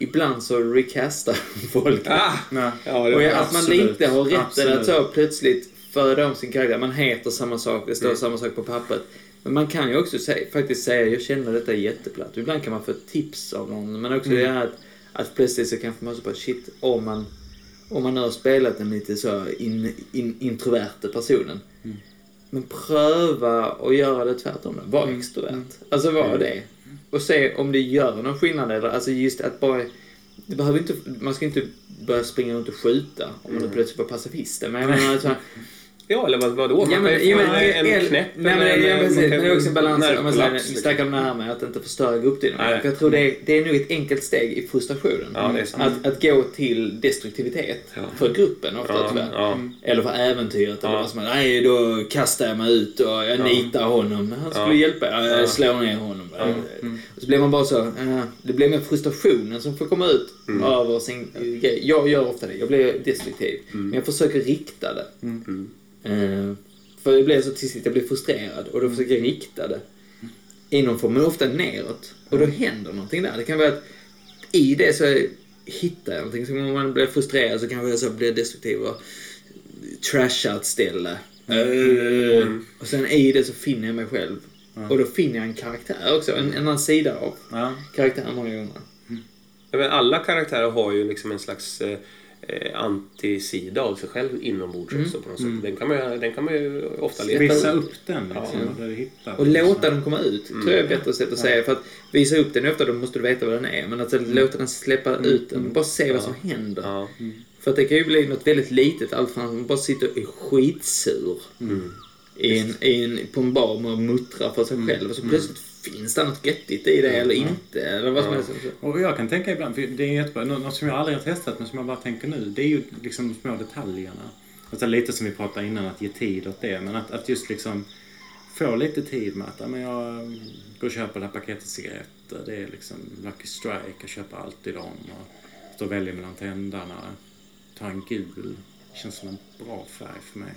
Ibland så recastar folk. Ah! Nej. Ja, det och jag, att man inte har rätten att så plötsligt föda om sin karaktär. Man heter samma sak, det står Mm. samma sak på pappret. Men man kan ju också säga, faktiskt säga, jag känner detta jätteplatt. Ibland kan man få tips av någon. Men också det här att, att plötsligt så kanske man så bara, shit, om man, om man nu har spelat den lite så in, in, introverte personen. Men pröva att göra det tvärtom. då. Var extrovert. Alltså var det. Och se om det gör någon skillnad. Eller, alltså just att bara... Det behöver inte, man ska inte börja springa runt och skjuta om man nu plötsligt var pacifist. Men jag menar, alltså, Ja, eller vad, vadå? Ja, men, ja, men, en, el- knäpp nej, men, eller ja, precis. Men det är också en balans. Om man snackar om det här med att inte förstöra. För jag tror det är, det är nog ett enkelt steg i frustrationen. Ja. Att, att gå till destruktivitet Ja. för gruppen ofta Ja, tyvärr. ja. Eller för äventyret. Ja. som. Nej, då kastar jag mig ut och jag nitar honom. Han skulle Ja. hjälpa. Jag Ja. slår ner honom. Och så blir man bara så... eh, det blir mer frustrationen som får komma ut Mm. över sin grej. Jag gör ofta det. Jag blir destruktiv. Mm. Men jag försöker rikta det. Eh, för jag blir så till sist, jag blir frustrerad och då försöker jag rikta det inomför, men ofta neråt. Och då händer någonting där. Det kan vara att i det så hittar jag någonting. Så om man blir frustrerad så kanske jag så blir destruktiv och trashar ett ställe. Eh, Och sen i det så finner jag mig själv. Och då finner jag en karaktär också. En, en annan sida av Ja. karaktären många gånger. Men alla karaktärer har ju liksom en slags eh, antisida av sig själv inombords också på något sätt. Den, kan man, ju- den kan man ju ofta leta Visa upp den liksom. Ja. Hittar Och låta den komma ut, tror jag är ett bättre sätt att säga. För att visa upp den ofta, då måste du veta vad den är. Men att låta den släppa ut den, bara se vad som händer. Ja. För att det kan ju bli något väldigt litet, allt från att man bara sitter och är skitsur. I en, i en, på en bar och muttrar för sig själv. Och så plötsligt finns det något göttigt i det eller inte. Eller vad som helst. Och jag kan tänka ibland, för det är jättebra, nå- något som jag aldrig har testat men som jag bara tänker nu, det är ju liksom de små detaljerna. Alltså lite som vi pratade innan, att ge tid åt det. Men att, att just liksom få lite tid med att men jag går och köper det här paketet cigaretter. Det är liksom Lucky Strike, jag köper alltid dem. Och står och väljer mellan tändarna. Tar en gul, känns som en bra färg för mig.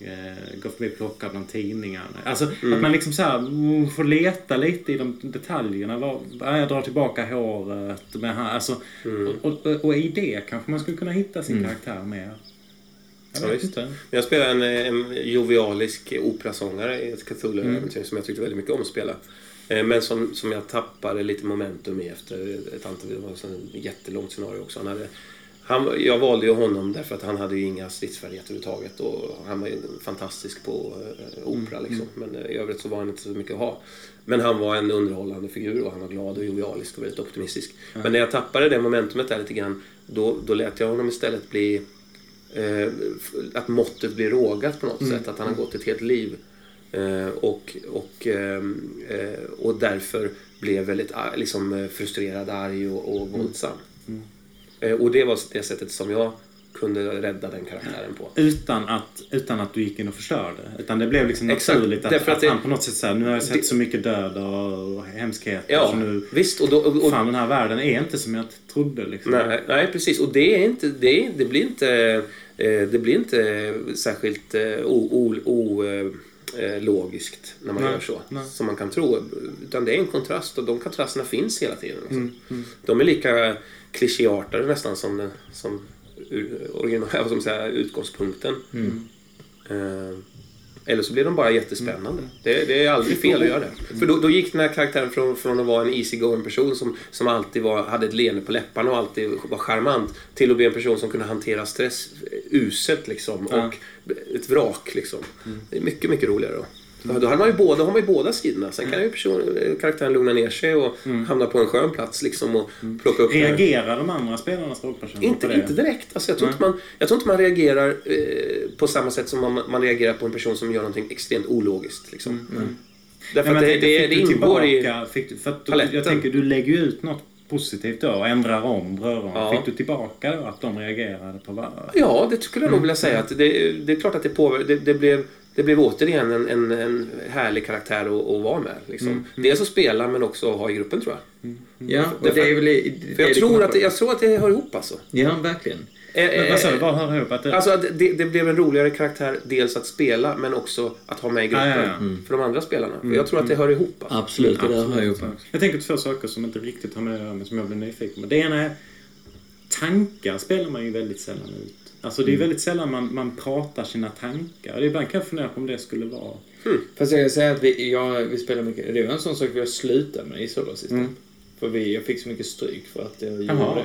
Eh, går förbi och plockar bland tidningarna. Alltså att man liksom så här, mm, får leta lite i de detaljerna. Var, ja, jag drar tillbaka håret. Med här, alltså, och, och, och i det kanske man skulle kunna hitta sin karaktär mer. Jag Ja, inte. Jag spelade en, en jovialisk operasångare i ett Cthulhu-äventyr som jag tyckte väldigt mycket om att spela. Eh, Men som, som jag tappade lite momentum i efter ett antal... Det var ett jättelångt scenario också. Han hade, han, jag valde ju honom därför att han hade ju inga stridsfärdigheter överhuvudtaget. Och han var ju fantastisk på eh, opera liksom. Men eh, i övrigt så var han inte så mycket att ha. Men han var en underhållande figur och han var glad och jovialisk och väldigt optimistisk. Men när jag tappade det momentumet där lite grann, då, då lät jag honom istället bli eh, att måttet blir rågat på något sätt. Att han har gått ett helt liv. Eh, och, och, ehm, eh, och därför blev väldigt ar- liksom, eh, frustrerad, arg och, och våldsam. Eh, och det var det sättet som jag kunde rädda den karaktären på. Utan att, utan att du gick in och förstörde. Utan det blev liksom Exakt, naturligt att, därför att att det- han på något sätt säger nu har jag sett det- så mycket död och, och hemskheter. Ja, så nu, visst. Och då, och, och, fan den här världen är inte som jag trodde liksom. nej, nej, precis. Och det är inte... Det, det blir inte... eh, Det blir inte särskilt eh, o, o, o, eh, eh, logiskt när man Nej, gör så. nej. Som man kan tro. Utan det är en kontrast och de kontrasterna finns hela tiden. Alltså. Mm, De är lika klichéartade nästan som, som ur- original, man säga, utgångspunkten. Eh, eller så blir de bara jättespännande. Det, det är aldrig fel att göra det. För då, då gick den här karaktären från, från att vara en easy going person som, som alltid var, hade ett leende på läpparna och alltid var charmant till att bli en person som kunde hantera stress uselt liksom. Ja. Och ett vrak liksom. Det är mycket, mycket roligare då. Ja, Då har man ju båda, har man ju båda sidorna. Sen kan ju person, karaktären lugna ner sig och hamna på en skön plats liksom och plocka upp. Reagerar de andra spelarnas rollpersoner Inte, på det? inte direkt. Alltså, jag, tror inte man, jag tror inte man reagerar eh, på samma sätt som man, man reagerar på en person som gör någonting extremt ologiskt. Liksom. Därför Nej, att det, det, det du ingår i... fick du, för att du. Jag tänker, du lägger ju ut något positivt då och ändrar om röron. Ja. Fick du tillbaka då att de reagerade på vad? Ja, det skulle jag nog vilja säga. Att det, det är klart att det påverkar. Det, det, blev, det blev återigen en, en, en härlig karaktär att, att vara med. Liksom. Dels att spela men också att ha i gruppen tror jag. Ja, och det är väl... i- För jag, det tror att det, på. jag tror att det hör ihop alltså. Ja, verkligen. Eh, Men vad sa du? eh, Vad hör ihop? Att det, Alltså att det, det blev en roligare karaktär dels att spela men också att ha med i gruppen. Ja, ja, ja. För de andra spelarna. För jag tror att det hör ihop. Alltså. Absolut, det där hör jag på. Jag tänker två saker som inte riktigt har med det att göra men som jag blir nyfiken på. Det ena är tankar spelar man ju väldigt sällan ut. Alltså det är väldigt sällan man, man pratar sina tankar. Ibland kan jag fundera på om det skulle vara... Fast jag kan säga att vi, ja, vi spelar mycket. Det var en sån sak vi har slutat med i Solar System. För vi, jag fick så mycket stryk för att jag gjorde Jaha. det.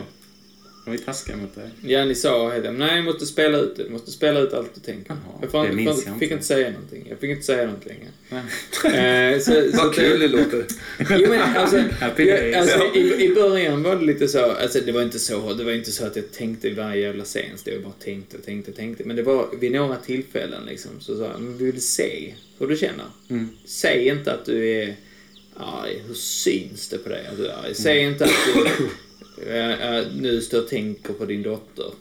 De är taskiga mot dig. Ja, ni sa hela nej, jag måste spela ut det. Du måste spela ut allt du tänker. Jaha, jag fan, det minns fan, jag fick inte. inte säga någonting. Jag fick inte säga något längre. Eh, så, så Vad kul det låter. Jo, men alltså, jag, alltså i, i början var det lite så, alltså det var inte så, det var inte så att jag tänkte varje jävla scen, så jag bara tänkte och tänkte och tänkte. Men det var vid några tillfällen liksom, så sa jag, men vill se hur du känner? Mm. Säg inte att du är arg, hur syns det på dig att du är arg? Säg inte att du äh, nu står och tänker på din dotter.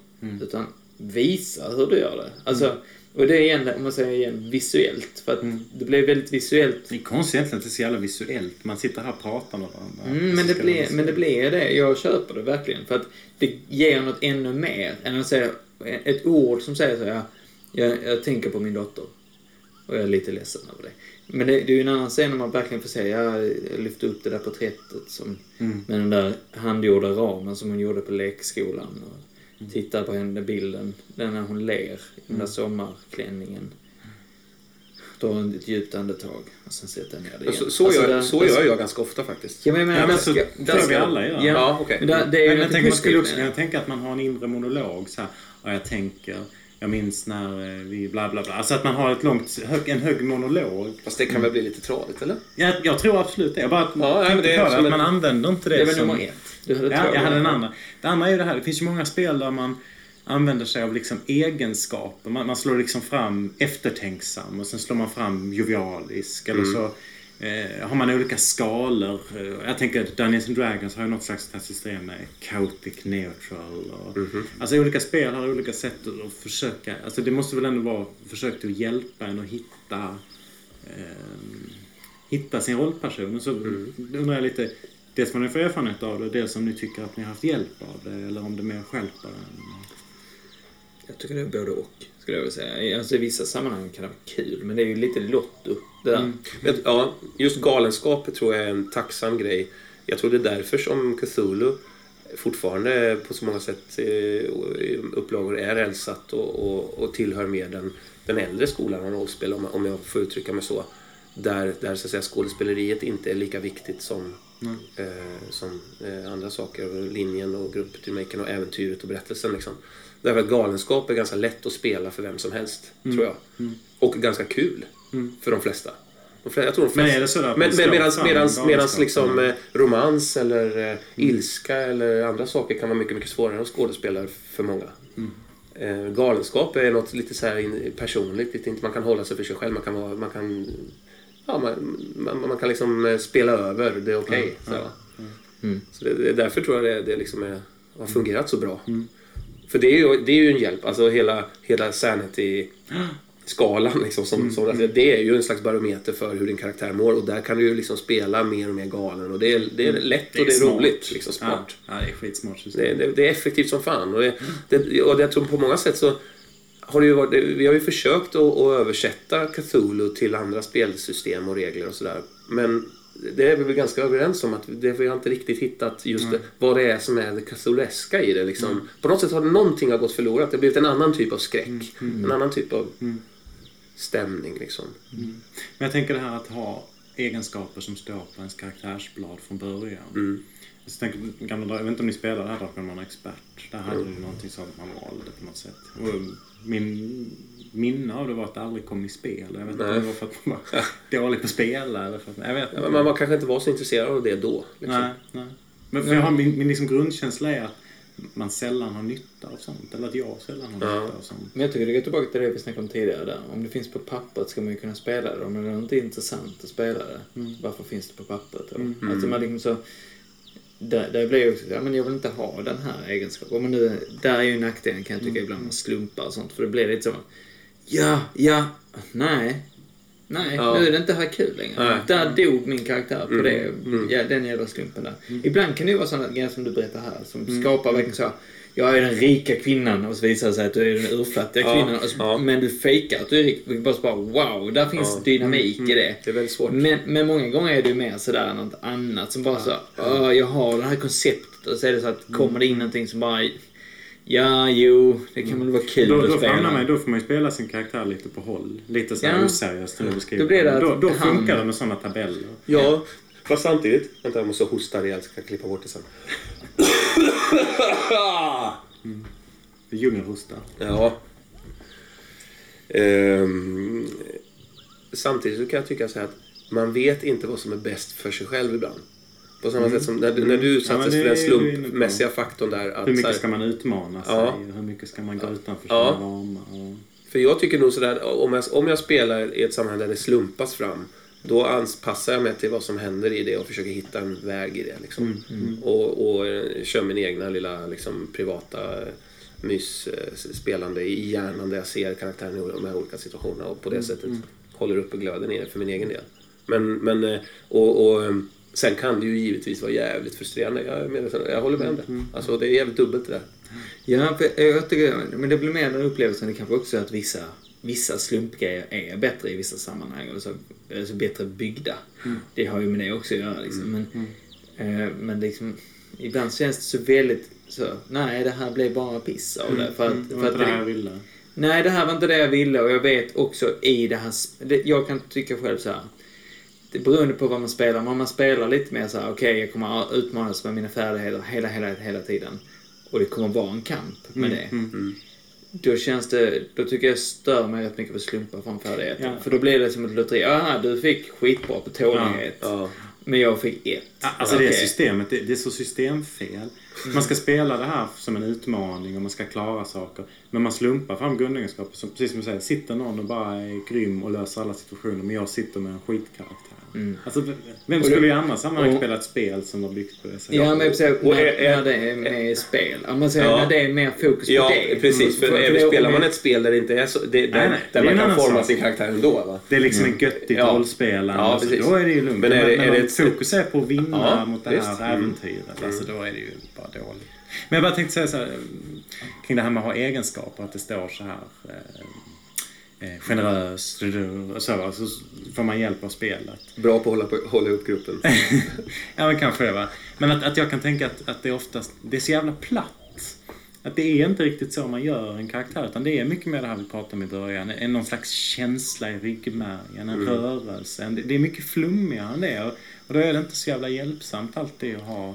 Utan visa hur du gör det. Alltså, och det är igen, om man säger igen, visuellt. För att det blev väldigt visuellt Det är konstigt egentligen att det är så jävla visuellt. Man sitter här och pratar med varandra. Mm, Så men, det blir, men det blir det. Jag köper det verkligen. För att det ger något ännu mer än att säga ett ord som säger så här. Jag, jag tänker på min dotter. Och jag är lite ledsen över det. Men det, det är ju en annan scen när man verkligen får se, jag lyfte upp det där porträttet som, Mm. med den där handgjorda ramen som hon gjorde på lekskolan. Och tittar på henne, bilden, den när hon ler i den där sommarklänningen. Tar ett djupt andetag och sen sätter jag ner det igen. Så, så, Alltså, gör, där- så gör jag ganska ofta faktiskt. Ja, men, menar, Ja, men där så där ska- vi alla gör. Ja, Ja, okej. men där, det är ju Men jag tänker, man skulle också kunna tänka att man har en inre monolog. Så här, ja, jag tänker, jag minns när eh, vi bla bla bla. Alltså att man har ett långt, en hög monolog. Fast det kan väl bli lite tradigt, eller? Jag, jag tror absolut det. Jag bara Ja, tänkte det är på det, att man använder inte det, det. Det var som... nummer ett. Du hade Ja, jag hade den andra. Det andra är ju det här, det finns ju många spel där man använder sig av liksom egenskaper. Man, man slår liksom fram eftertänksam och sen slår man fram jovialisk. Eller så eh, har man olika skalor. Eh, Jag tänker att Dungeons and Dragons har ju något slags system med chaotic neutral. Och, Alltså olika spel har olika sätt att- försöka. Alltså det måste väl ändå vara försök till att hjälpa en att hitta eh, hitta sin rollperson. Så undrar jag lite, dels vad ni får erfarenhet av det, dels om ni tycker att ni har haft hjälp av det, eller om det mer stjälper en. Jag tycker det är både och, skulle jag vilja säga. Alltså, I vissa sammanhang kan det vara kul, men det är ju lite lotto, det där. Men, ja, just galenskapet tror jag är en tacksam grej. Jag tror det är därför som Cthulhu fortfarande på så många sätt eh, upplagor är rälsat och, och, och tillhör mer den, den äldre skolan av rollspel, om, om jag får uttrycka mig så. Där, där så att säga, skådespeleriet inte är lika viktigt som, eh, som eh, andra saker. Linjen och gruppdynamiken och äventyret och berättelsen. Liksom. Därför att galenskap är ganska lätt att spela för vem som helst, tror jag. Och ganska kul för de flesta. De flesta jag tror de Men flesta. är det så där att men, men medans, medans, medans liksom eller? eh, romans eller eh, ilska eller andra saker kan vara mycket, mycket svårare att skådespela för många. Eh, galenskap är något lite så här in, personligt, lite inte man kan hålla sig för sig själv. Man kan, vara, man kan, ja, man, man, man kan liksom eh, spela över, det är okej. så här, va? Så det, det är därför tror jag det, det liksom är, har fungerat så bra. För det är, ju, det är ju en hjälp, alltså hela, hela sanity-skalan liksom, som, som, alltså, det är ju en slags barometer för hur din karaktär mår och där kan du ju liksom spela mer och mer galen och det är, det är lätt och det är smart. roligt, liksom smart. Ja, ja, det är skitsmart. Det, det, det är effektivt som fan. Och, det, det, och jag tror på många sätt så har det ju varit, vi har ju försökt att, att översätta Cthulhu till andra spelsystem och regler och sådär. Men det är vi väl ganska överens om att det, vi har inte riktigt hittat just det, vad det är som är det Cthulhueska i det. Liksom. På något sätt har någonting har gått förlorat. Det har blivit en annan typ av skräck. En annan typ av stämning liksom. Men jag tänker det här att ha egenskaper som står på ens karaktärsblad från början. Mm. Jag, tänker, gamla, jag vet inte om ni spelade det här Drakar man expert. Där hade Mm. du någonting sånt man valde på något sätt. Och min minne av det var att det aldrig kom i spel. Jag vet inte om det var för att man var dålig på att spela eller för att, jag vet Ja, inte. man, man kanske inte var så intresserad av det då. Liksom. Nej, nej. Men för jag har, min, min liksom grundkänsla är att man sällan har nytta av sånt. Eller att jag sällan har Ja. nytta av sånt. Men jag tycker det går tillbaka till det vi snackade om tidigare där. Om det finns på pappret ska man ju kunna spela det. Om det är inte intressant att spela det, varför finns det på pappret? Då? Alltså man liksom så... Där, där blir ju också, ja men jag vill inte ha den här egenskapen. Men nu, där är ju nackdelen kan jag tycka ibland med slumpar och sånt. För det blir lite så, ja, ja, nej. Nej, Ja. nu är det inte här kul längre. Nej. Där dog min karaktär på det, ja, den jävla slumpen där. Ibland kan det ju vara sådana grejer som du berättar här, som skapar verkligen så jag är den rika kvinnan och så visar det sig att du är den urfattiga Ja, kvinnan. Så, ja. Men du fejkar att du är rik. Bara, så bara wow, där finns Ja. dynamik i det. Det är väldigt svårt. Men, men många gånger är det ju mer sådär något annat som bara så, "Åh, jag har det här konceptet och så är det så att kommer det in någonting som bara, ja, jo, det kan väl vara kul Då, att då, spela. man, då får man ju spela sin karaktär lite på håll. Lite så här Ja. oseriöst hur du beskriver Då blir det Då, då han- funkar det med sådana tabeller. Ja, fast samtidigt... Vänta, jag måste hosta rejält. Ska jag klippa bort det sen. Djungelhosta. Ja. Ehm, samtidigt så kan jag tycka så här att man vet inte vad som är bäst för sig själv ibland. På samma sätt som när, du- när du utsattes Mm. Ja, för den slumpmässiga faktorn där. Att, Hur här, mycket ska man utmana sig? Ja. Hur mycket ska man gå utanför Ja. sina ramar? Och... För jag tycker nog sådär, om jag, om jag spelar i ett sammanhang där det slumpas fram, då anpassar jag mig till vad som händer i det och försöker hitta en väg i det. Liksom. Och, och eh, kör min egna lilla liksom, privata eh, mys-spelande i hjärnan där jag ser karaktären i de här olika situationerna och på det sättet håller uppe glöden i det för min egen del. Men, men eh, och, och eh, sen kan det ju givetvis vara jävligt frustrerande. Jag, medveten, jag håller med om det. Alltså det är jävligt dubbelt det där. Ja, för jag tycker, men det blir mer den upplevelsen. Det kanske också att vissa, vissa slumpgrejer är bättre i vissa sammanhang. Alltså, alltså bättre byggda. Det har ju med det också att göra. Liksom. Men, eh, men liksom, ibland känns det så väldigt så, nej det här blev bara piss av det. För att, Det var för inte det här jag ville. Nej, det här var inte det jag ville och jag vet också i det här... Jag kan tycka själv så här. Det beroende på vad man spelar. Men om man spelar lite mer så här, okej jag kommer att utmanas med mina färdigheter hela, hela, hela tiden. Och det kommer vara en kamp med det. Då känns det, då tycker jag stör mig rätt mycket på slumpar från färdigheter. Ja. För då blir det som ett lotteri. Aha, du fick skitbra på tålighet. Ja. Men jag fick ett. Ja, Alltså det Okej. systemet, det, det är så systemfel. Man ska spela det här som en utmaning och man ska klara saker. Men man slumpar fram grundegenskaper. Som, precis som du säger, sitter någon och bara är grym och löser alla situationer men jag sitter med en skitkaraktär. Alltså, v- vem skulle i andra sammanhang spela ett spel som var byggt på det sättet? Ja, men precis, när, är- är- när det är med i spel. Om man säger Ja. när det är mer fokus på Ja, det. precis. För, Mm. även det- spelar man ett spel där det inte är så... Det, där, Nej, nej, det där är man kan forma sak. sin karaktär ändå. Va? Det är liksom en göttigt Ja. rollspelande. Ja, alltså, då är det ju lugnt. Men är det- är det ett- fokus är på att vinna Ja, mot det visst. här Mm. äventyret, alltså, då är det ju bara dåligt. Men jag bara tänkte säga så här, kring det här med att ha egenskaper, att det står så här eh, eh, generös, och så, så får man hjälp av spelet. Bra på att hålla, på, hålla upp gruppen. Ja, men kanske det va. Men att, att jag kan tänka att, att det oftast, det är så jävla platt. Att det är inte riktigt så man gör en karaktär, utan det är mycket mer det här vi pratade om i början. En, någon slags känsla i ryggmärgen, en rörelse. En, det, det är mycket flummigare än det. Och, och då är det inte så jävla hjälpsamt alltid att ha...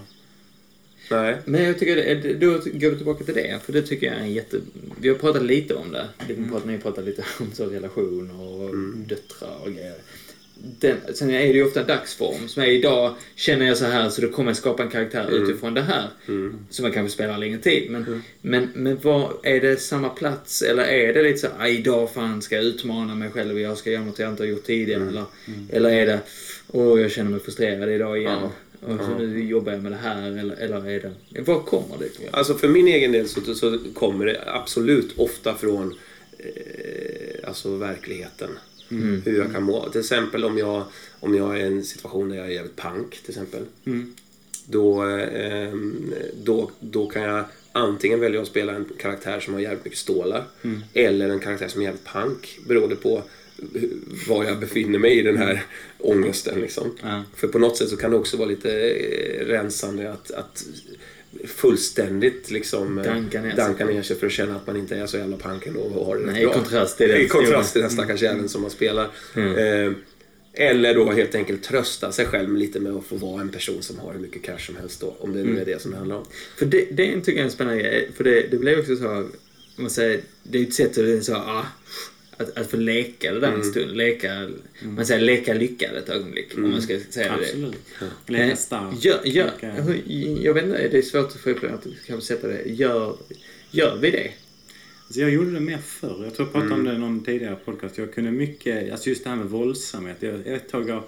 Nej. Men jag tycker, det, då går vi tillbaka till det, för det tycker jag är en jätte... Vi har pratat lite om det. Vi pratat, ni har pratat lite om så relationer och döttrar och grejer. Den, sen är det ju ofta dagsform, som är idag känner jag så här så då kommer jag skapa en karaktär utifrån det här. Som jag kanske spelar längre tid. Men, men, men vad, är det samma plats eller är det lite så här, "Ah, idag fan ska jag utmana mig själv och jag ska göra något jag inte har gjort tidigare. Eller, eller är det, åh jag känner mig frustrerad idag igen. Ja. Och så nu jobbar jag med det här eller, eller är det... Var kommer det ifrån? Alltså för min egen del så, så kommer det absolut ofta från eh, alltså verkligheten. Hur jag kan må. Till exempel om jag, om jag är i en situation där jag är jävligt pank till exempel. Då, eh, då, då kan jag antingen välja att spela en karaktär som har jävligt mycket stålar. Eller en karaktär som är jävligt pank. Beroende på var jag befinner mig i den här ångesten. Liksom. Ja. För på något sätt så kan det också vara lite eh, rensande att, att fullständigt liksom eh, Danka ner sig. danka ner sig för att känna att man inte är så jävla pank ändå och har det Nej, i kontrast till den I kontrast till den stackars jäveln som man spelar. Eh, eller då helt enkelt trösta sig själv lite med att få vara en person som har hur mycket cash som helst då. Om det nu är det som det handlar om. För det, det tycker jag är en spännande grej. För det, det blir också så, man säger, det är ett sätt att så, ah, att, att få leka det där Mm. en stund. Leka, man säger leka lyckad ett ögonblick. Om man ska säga det. Absolut. Eh, Leka stark. Gör, gör, jag vet inte, det är svårt att få upp att kanske sätta det. Gör, gör vi det? Alltså jag gjorde det mer förr. Jag tror jag pratade Mm. om det i någon tidigare podcast. Jag kunde mycket, alltså just det här med våldsamhet. Jag, ett tag jag,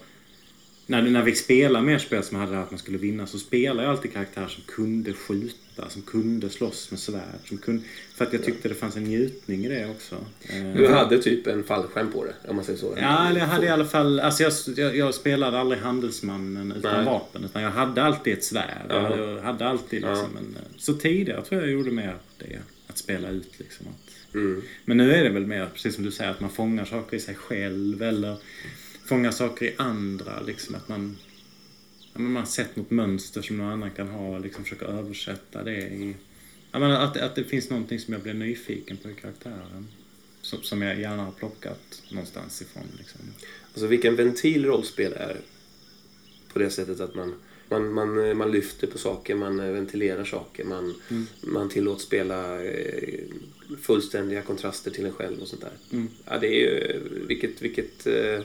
när, när vi spelade mer spel som hade det här att man skulle vinna så spelade jag alltid karaktärer som kunde skjuta, som kunde slåss med svärd. Som kunde, för att jag tyckte det fanns en njutning i det också. Eh, Du hade typ en fallskärm på det, om man säger så. Ja, eller jag hade i alla fall... Alltså jag, jag, jag spelade aldrig handelsmannen utan Nej. vapen. Utan jag hade alltid ett svärd. Ja. Jag hade alltid liksom en... Så tidigare tror jag jag gjorde mer det. Att spela ut liksom. Att, Mm. Men nu är det väl mer, precis som du säger, att man fångar saker i sig själv. Eller fångar saker i andra. Liksom att man... Ja, man har sett något mönster som någon annan kan ha och liksom försöka översätta det i... Jag menar, att, att det finns någonting som jag blir nyfiken på i karaktären. Som, som jag gärna har plockat någonstans ifrån. Liksom. Alltså vilken ventil rollspel är på det sättet att man Man, man, man lyfter på saker, man ventilerar saker, man, man tillåts spela eh, fullständiga kontraster till en själv och sånt där. Ja, det är ju, vilket, vilket, eh,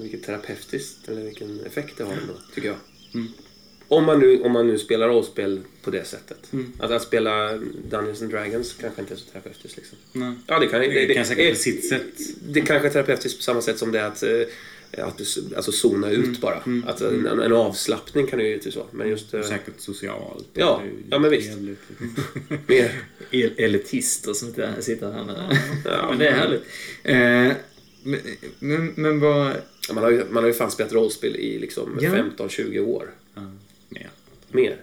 vilket terapeutiskt, eller vilken effekt det har ändå, tycker jag. Om man, nu, om man nu spelar rollspel på det sättet. Att, att spela Dungeons and Dragons kanske inte är så terapeutiskt. Liksom. Nej. Ja, det kan, det, Det det, kan säkert på sitt sätt. det kanske är terapeutiskt på samma sätt som det är att, eh, att du alltså zona ut Mm. bara. Att en, en avslappning kan det ju givetvis vara. Men just eh, Säkert socialt. Ja, Det ja, men visst. mer... El- elitister som sitter- sitter här nu. Ja. Men det är härligt. Eh, men, men, men vad... Man har, ju, man har ju fan spelat rollspel i liksom Ja. 15-20 år. Ja, mer. Mer.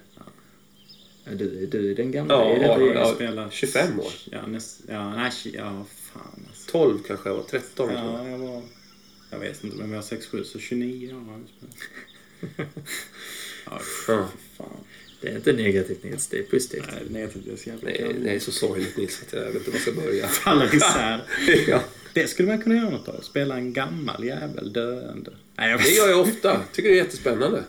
Ja, du, du är den gamla Ja, i detta ja, spelat- 25 år. Ja, näst, ja, nej, ja, fan alltså. 12 kanske jag var. 13 tror jag. Ja, jag var... Jag vet inte, men jag var 6-7, så 29 år har jag spelat. Ja, Ja. fan. Det är inte negativt Nils, det är positivt. Nej, det är inte det är så jävla Nej, det är så sorgligt Nils att jag vet inte var jag ska börja. Faller isär. ja. Det skulle man kunna göra något av. Spela en gammal jävel döende. Nej, jag Det gör jag ofta. Tycker det är jättespännande.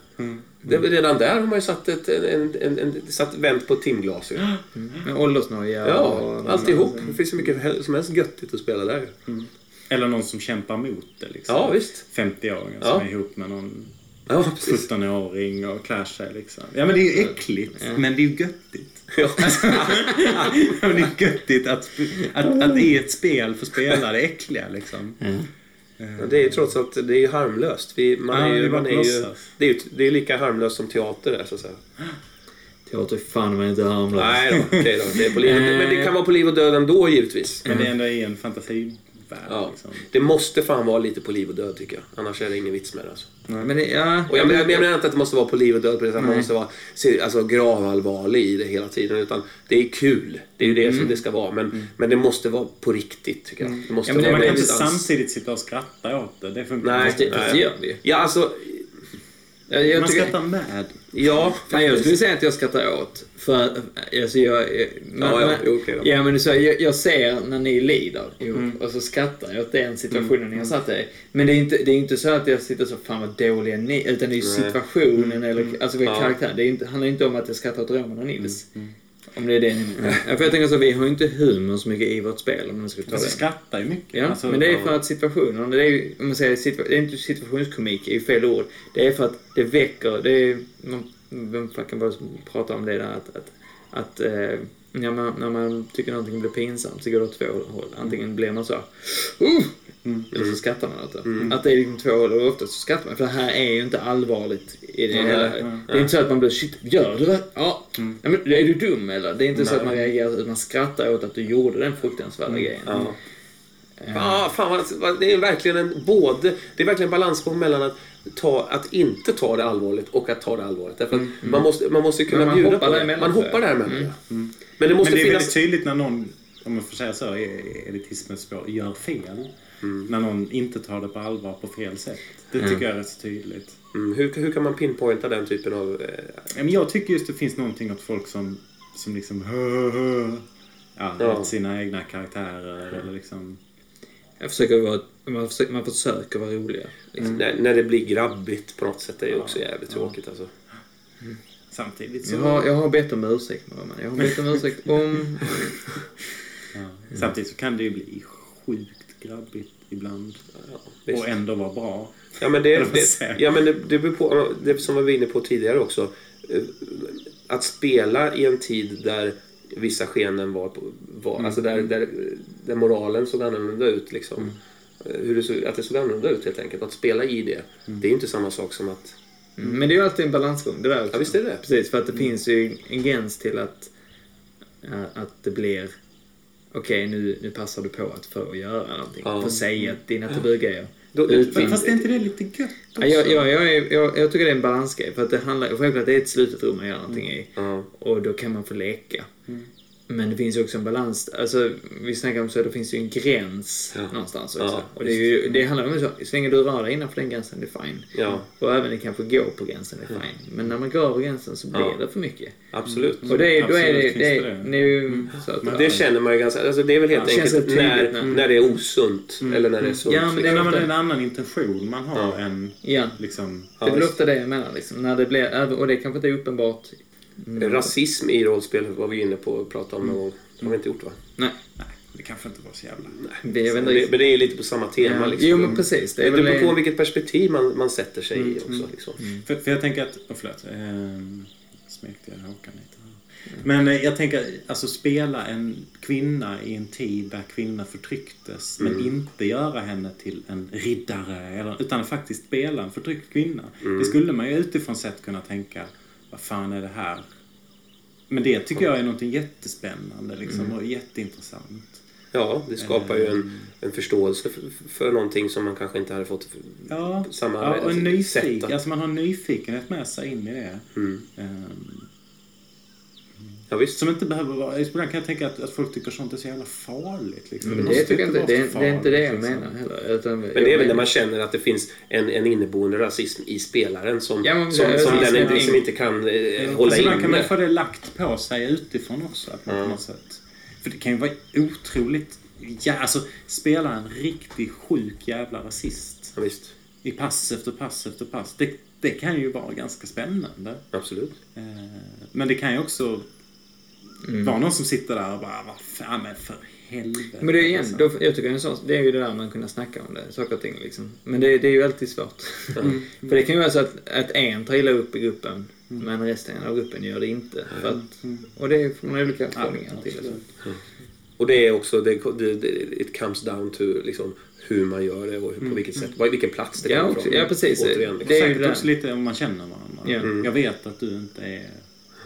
Det, redan där har man ju satt, ett, en, en, en, satt vänt på ett timglas ju. Med åldersnoja Ja, och... alltihop. Det finns så mycket som helst göttigt att spela där. Eller någon som kämpar mot det liksom. Ja, visst. 50-åringar Ja. som är ihop med någon Ja, precis. 17-åring och klär sig liksom. Ja men det är ju äckligt, men det är ju göttigt. Ja. Ja, men det är göttigt att, att, att i ett spel få spela det äckliga liksom. Ja, Det är ju trots allt det är ju harmlöst. Vi, man Ja, är det är ju, bara man är ju, det, är ju, det är lika harmlöst som teater är, så att säga. Teater är fan man inte harmlös. Nej då, okej då. Det är på liv, och- men det kan vara på liv och död ändå givetvis. Men det är ändå i en fantasivärld Ja. liksom. Det måste fan vara lite på liv och död tycker jag. Annars är det ingen vits med det alltså. Men det, ja... Och jag, menar- jag menar inte att det måste vara på liv och död på det sättet. Man måste vara alltså, gravallvarlig i det hela tiden. Utan det är kul. Det är ju det som det ska vara. Men, men det måste vara på riktigt tycker jag. Det måste Ja, men vara man kan inte samtidigt sitta och skratta åt det. Det funkar Nej, Fast det, nej. gör vi. Ja, alltså... Jag, jag Man skrattar med. Ja, Nej, jag skulle säga att jag skrattar åt. För alltså jag... men, Ja, ja, då. ja, men sa, jag, jag ser när ni lider ihop och så skrattar jag åt den situationen ni har satt er. Men det är inte, det är inte så att jag sitter så, fan vad dåliga ni utan det är ju situationen eller alltså Ja. karaktären. Det är inte, handlar inte om att jag skrattar åt Roman och Nils. Om det är det ni menar. Ja, för jag tänker så, vi har ju inte humor så mycket i vårt spel om man ska ta Alltså det. skrattar ju mycket. Ja, alltså, men det är för att situationen, det är ju, om man säger, situa- det är inte situationskomik, är ju fel ord. Det är för att det väcker, det är, man, vem fan kan bara prata om det där att, att, att eh, när, man, när man tycker någonting blir pinsamt så går det åt två håll. Antingen blir man så uh! Eller så skrattar man åt det. Att det är liksom två håll och ofta så skrattar man. För det här är ju inte allvarligt i det Nej, hela. nej, Det är inte så att man blir shit, gör du det? Ja. ja men, är du dum eller? Det är inte så att man reagerar, utan man skrattar åt att du gjorde den fruktansvärda grejen. Ja. Ah, fan, det är verkligen en både... Det är verkligen en balansgång mellan att, ta, att inte ta det allvarligt och att ta det allvarligt. Därför att man, måste, man måste kunna man bjuda på det. Man hoppar däremellan. Mm. ja. Men det måste Men det är finnas... väldigt tydligt när någon, om man får säga så, elitismens spår, gör fel. Mm. När någon inte tar det på allvar på fel sätt. Det tycker jag är rätt så tydligt. Mm, hur, hur kan man pinpointa den typen av... Eh, Ja, Men jag tycker just det finns någonting åt folk som, som liksom hö, hö, ja, Ja. åt sina egna karaktärer eller liksom... Jag försöker vara, man, försöker, man försöker vara roliga. Liksom. när, när det blir grabbigt på något sätt. Det är ju också jävligt tråkigt alltså. Samtidigt så... Jag, har, jag har bett om ursäkt. Jag har bett om ursäkt om... Ja. Samtidigt så kan det ju bli sjukt grabbigt ibland. Ja. Och ändå vara bra. Ja men det, det, ja, men det, det beror på, det som vi var inne på tidigare också. eh, Att spela i en tid där vissa skenen var, var Mm. alltså där, där, där moralen såg annorlunda ut liksom. Mm. Eh, Hur det såg, att det såg annorlunda ut helt enkelt. Att spela i det, Mm. det är inte samma sak som att... Mm. Men det är ju alltid en balansgång det där också. Ja visst är det Precis, för att det finns ju en gräns till att, ja, att det blir... Okej, nu, nu passar du på att få göra någonting. Ja. Säga att dina tabugrejer. Utbildning. Fast är inte det lite gött också? Ja, jag, jag, jag, är- jag, jag tycker det är en balansgrej. För att det handlar självklart det är ett slutet rum man gör någonting i. Ja. Och då kan man få leka. Men det finns ju också en balans. Alltså, vi snackar om så det finns ju en gräns Ja. någonstans också. Ja, och det, är ju, det handlar om så, så länge du rör dig innanför den gränsen, det är fine. Ja, Och även det kanske går på gränsen, det är fine. Men när man går över gränsen så blir Ja. det för mycket. absolut. Och det, då är Absolut det, det, det är- det. det är ju så att, Men det känner man ju ganska... Alltså det är väl helt enkelt det när, när- när det är osunt eller när det är sunt. Ja, men det Det när ofta- man är en annan intention man har Ja. än ja, liksom... det är väl ofta det jag menar liksom. När det blir, och det kanske inte är uppenbart. Mm. Rasism i rollspel var vi inne på att prata om någon gång. Det har vi inte gjort va? Nej, Nej, det kanske inte var så jävla... det, jag vet Men det, riktigt. men det är lite på samma tema. Ja. Liksom. Jo, men precis. Det Det är väl beror på det. vilket perspektiv man, man sätter sig i också. Liksom. För, för jag tänker att... Oh, förlåt. Eh, smekte jag Håkan lite. Men eh, jag tänker, alltså spela en kvinna i en tid där kvinnor förtrycktes men inte göra henne till en riddare eller, utan faktiskt spela en förtryckt kvinna. Det skulle man ju utifrån sett kunna tänka, vad fan är det här? Men det tycker jag är någonting jättespännande liksom, och jätteintressant. Ja, det skapar ju en, en förståelse för, för någonting som man kanske inte hade fått Ja, samma ja och en sätt. nyfiken, alltså man har nyfikenhet med sig in i det. Mm. Ehm, Ja, visst. Som inte behöver vara... Ibland kan jag tänka att, att folk tycker sånt är så jävla farligt. Liksom. Men måste det, tycker jag inte, det, för det är inte det jag farligt, liksom. menar heller. Utan, Men det är väl när man känner att det finns en, en inneboende rasism i spelaren som, Ja, men som, det- som det- den det- inte, liksom inte kan eh, Ja, hålla fast ibland kan man inne. få det lagt på sig utifrån också. Att man Ja. på något sätt, för det kan ju vara otroligt... Ja, alltså, spela en riktigt sjuk jävla rasist Ja, visst. i pass efter pass efter pass. Det, det kan ju vara ganska spännande. Absolut. Eh, Men det kan ju också vara någon som sitter där och bara, vad fan men för helvete. Men det är igen, Alltså. då, jag tycker en sån, det är ju det där man kunna snacka om det, saker och ting liksom. Men det, det är ju alltid svårt. för det kan ju vara så att, att en tar illa upp i gruppen, men resten av gruppen gör det inte. För att, och det är från olika hållningar till det. Och det är också, det, det, it comes down to liksom, hur man gör det och hur, på vilket sätt, vilken plats det Ja, kommer också- ifrån. ja, precis. Återigen, liksom. Det är ju Säkert det. också lite om man känner varandra. Ja. Mm. Jag vet att du inte är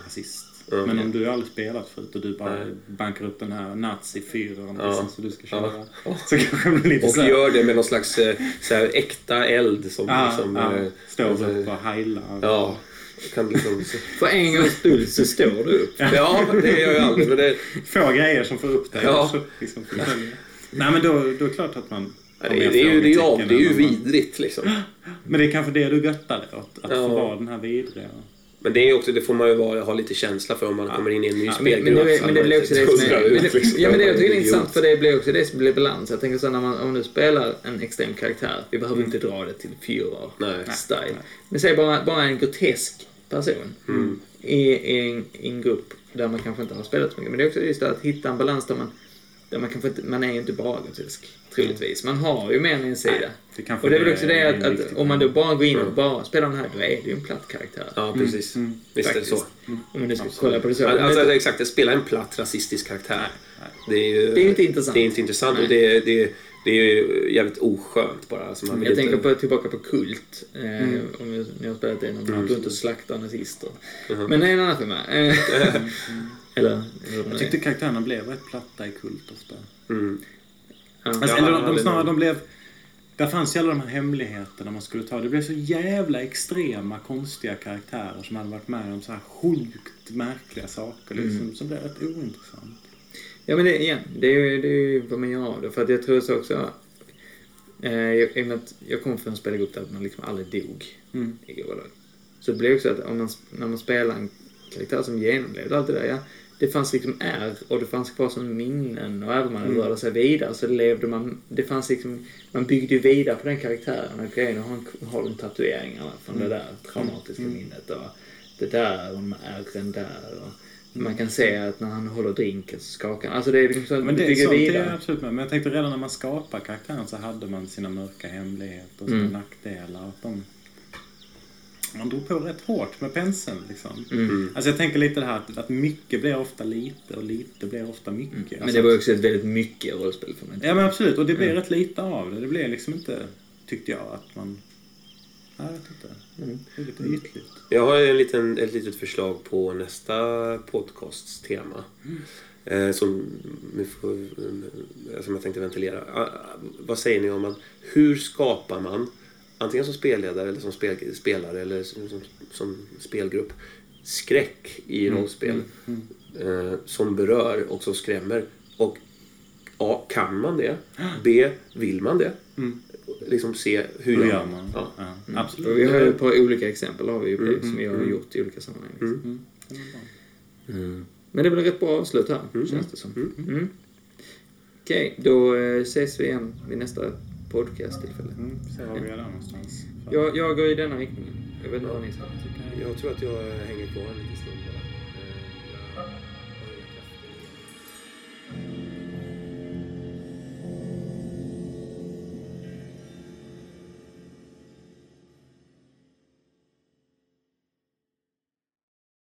rasist. Mm. Men om du aldrig spelat förut och du bara Nej. bankar upp den här nazi-fyran Ja. liksom, så du ska köra. Ja. Så kanske det blir lite Och så här- gör det med någon slags eh, så här, äkta eld som... Ja, som ja. eh, Står alltså, upp och heilar. Ja, kan liksom... För en gångs skull så står du upp. Ja, det gör jag aldrig. Men det, Få grejer som får upp dig Ja. också. Liksom, Nej men då, då är det klart att man det, är, det, är ju, det, är det är ju vidrigt liksom. Men det är kanske det du göttar åt. Att Ja. få vara den här vidriga. Men det, är också, det får man ju vara, ha lite känsla för om man kommer in i en ny Men, spelgrupp. men, men det man blir också det som är... det, liksom. ja, men det jag tycker det är intressant för det blir också det som blir balans. Jag tänker så när man, om du spelar en extrem karaktär, vi behöver inte dra det till Führer Nej. style. Men säg bara, bara en grotesk person Mm. i, i, en, i en grupp där man kanske inte har spelat så mycket. Men det är också just det att hitta en balans där man, där man kanske inte, man är ju inte bara grotesk, troligtvis. Man har ju mer än en sida. Det Och det är väl det också det är att, att om man då bara går in och Mm. bara spelar den här, då är det ju en platt karaktär. Ja, precis. Visst är det så. Faktiskt. Om man nu ska kolla på det så. Alltså, Men- exakt, det spelar en platt rasistisk karaktär. Det är ju Det är inte intressant. Det är inte intressant och det är, det, är, det är ju jävligt oskönt bara. Alltså man vill Jag inte... tänker på, tillbaka på Kult. Eh, Om ni- har spelat det, när man går runt och slaktar nazister. Men det är en annan femma. Eh, eller hur Jag det tyckte är. karaktärerna blev rätt platta i Kult ofta. Mm. Alltså, eller de, de, snarare, de blev... Där fanns ju alla de här hemligheterna man skulle ta. Det blev så jävla extrema, konstiga karaktärer som hade varit med om så här sjukt märkliga saker. Liksom, Som blev rätt ointressant. Ja men det, igen, det är ju det är vad man gör av det. För att jag tror så också... Eh, jag, i och med att jag kom från en spelargrupp där man liksom aldrig dog Mm. i grova lag. Så det blir också att om man, när man spelar en karaktär som genomlevde allt det där, ja. Det fanns liksom ärr och det fanns kvar som minnen och även om man Mm. rörde sig vidare så levde man, det fanns liksom, man byggde ju vidare på den karaktären och grejen har, har de tatueringarna från Mm. det där traumatiska minnet och det där och de ärren där och man kan se att när han håller drinken så skakar han. Alltså det är liksom så att Men det, bygger sånt, det är vidare. absolut med. Men jag tänkte redan när man skapar karaktären så hade man sina mörka hemligheter och sina Mm. nackdelar. Att de, man drog på rätt hårt med penseln liksom. Mm. Alltså jag tänker lite det här att, att mycket blir ofta lite och lite blir ofta mycket. Men Alltså det var också ett väldigt mycket rollspel för mig. Ja men absolut, och det blir rätt lite av det. Det blir liksom inte, tyckte jag, att man... Jag vet inte. Det är lite ytligt. Jag har en liten, ett litet förslag på nästa podcasts tema. Eh, som, eh, som jag tänkte ventilera. Ah, vad säger ni om att hur skapar man, antingen som spelledare eller som spel, spelare eller som, som, som spelgrupp, skräck i rollspel? eh, som berör och som skrämmer. Och A. Kan man det? B. Vill man det? Liksom se hur, Hur gör man? Ja. Ja, Och absolut. vi har ett par olika exempel har vi ju på, som jag har gjort i olika sammanhang. Liksom. Mm. Men det är väl ett rätt bra avslut här, känns det som. Mm. Okej, då eh, ses vi igen vid nästa podcast-tillfälle. Mm, så var vi där någonstans. Jag, jag går i denna riktningen. Jag vet inte vad ni säger. Jag tror att jag hänger på eh, en liten stund bara.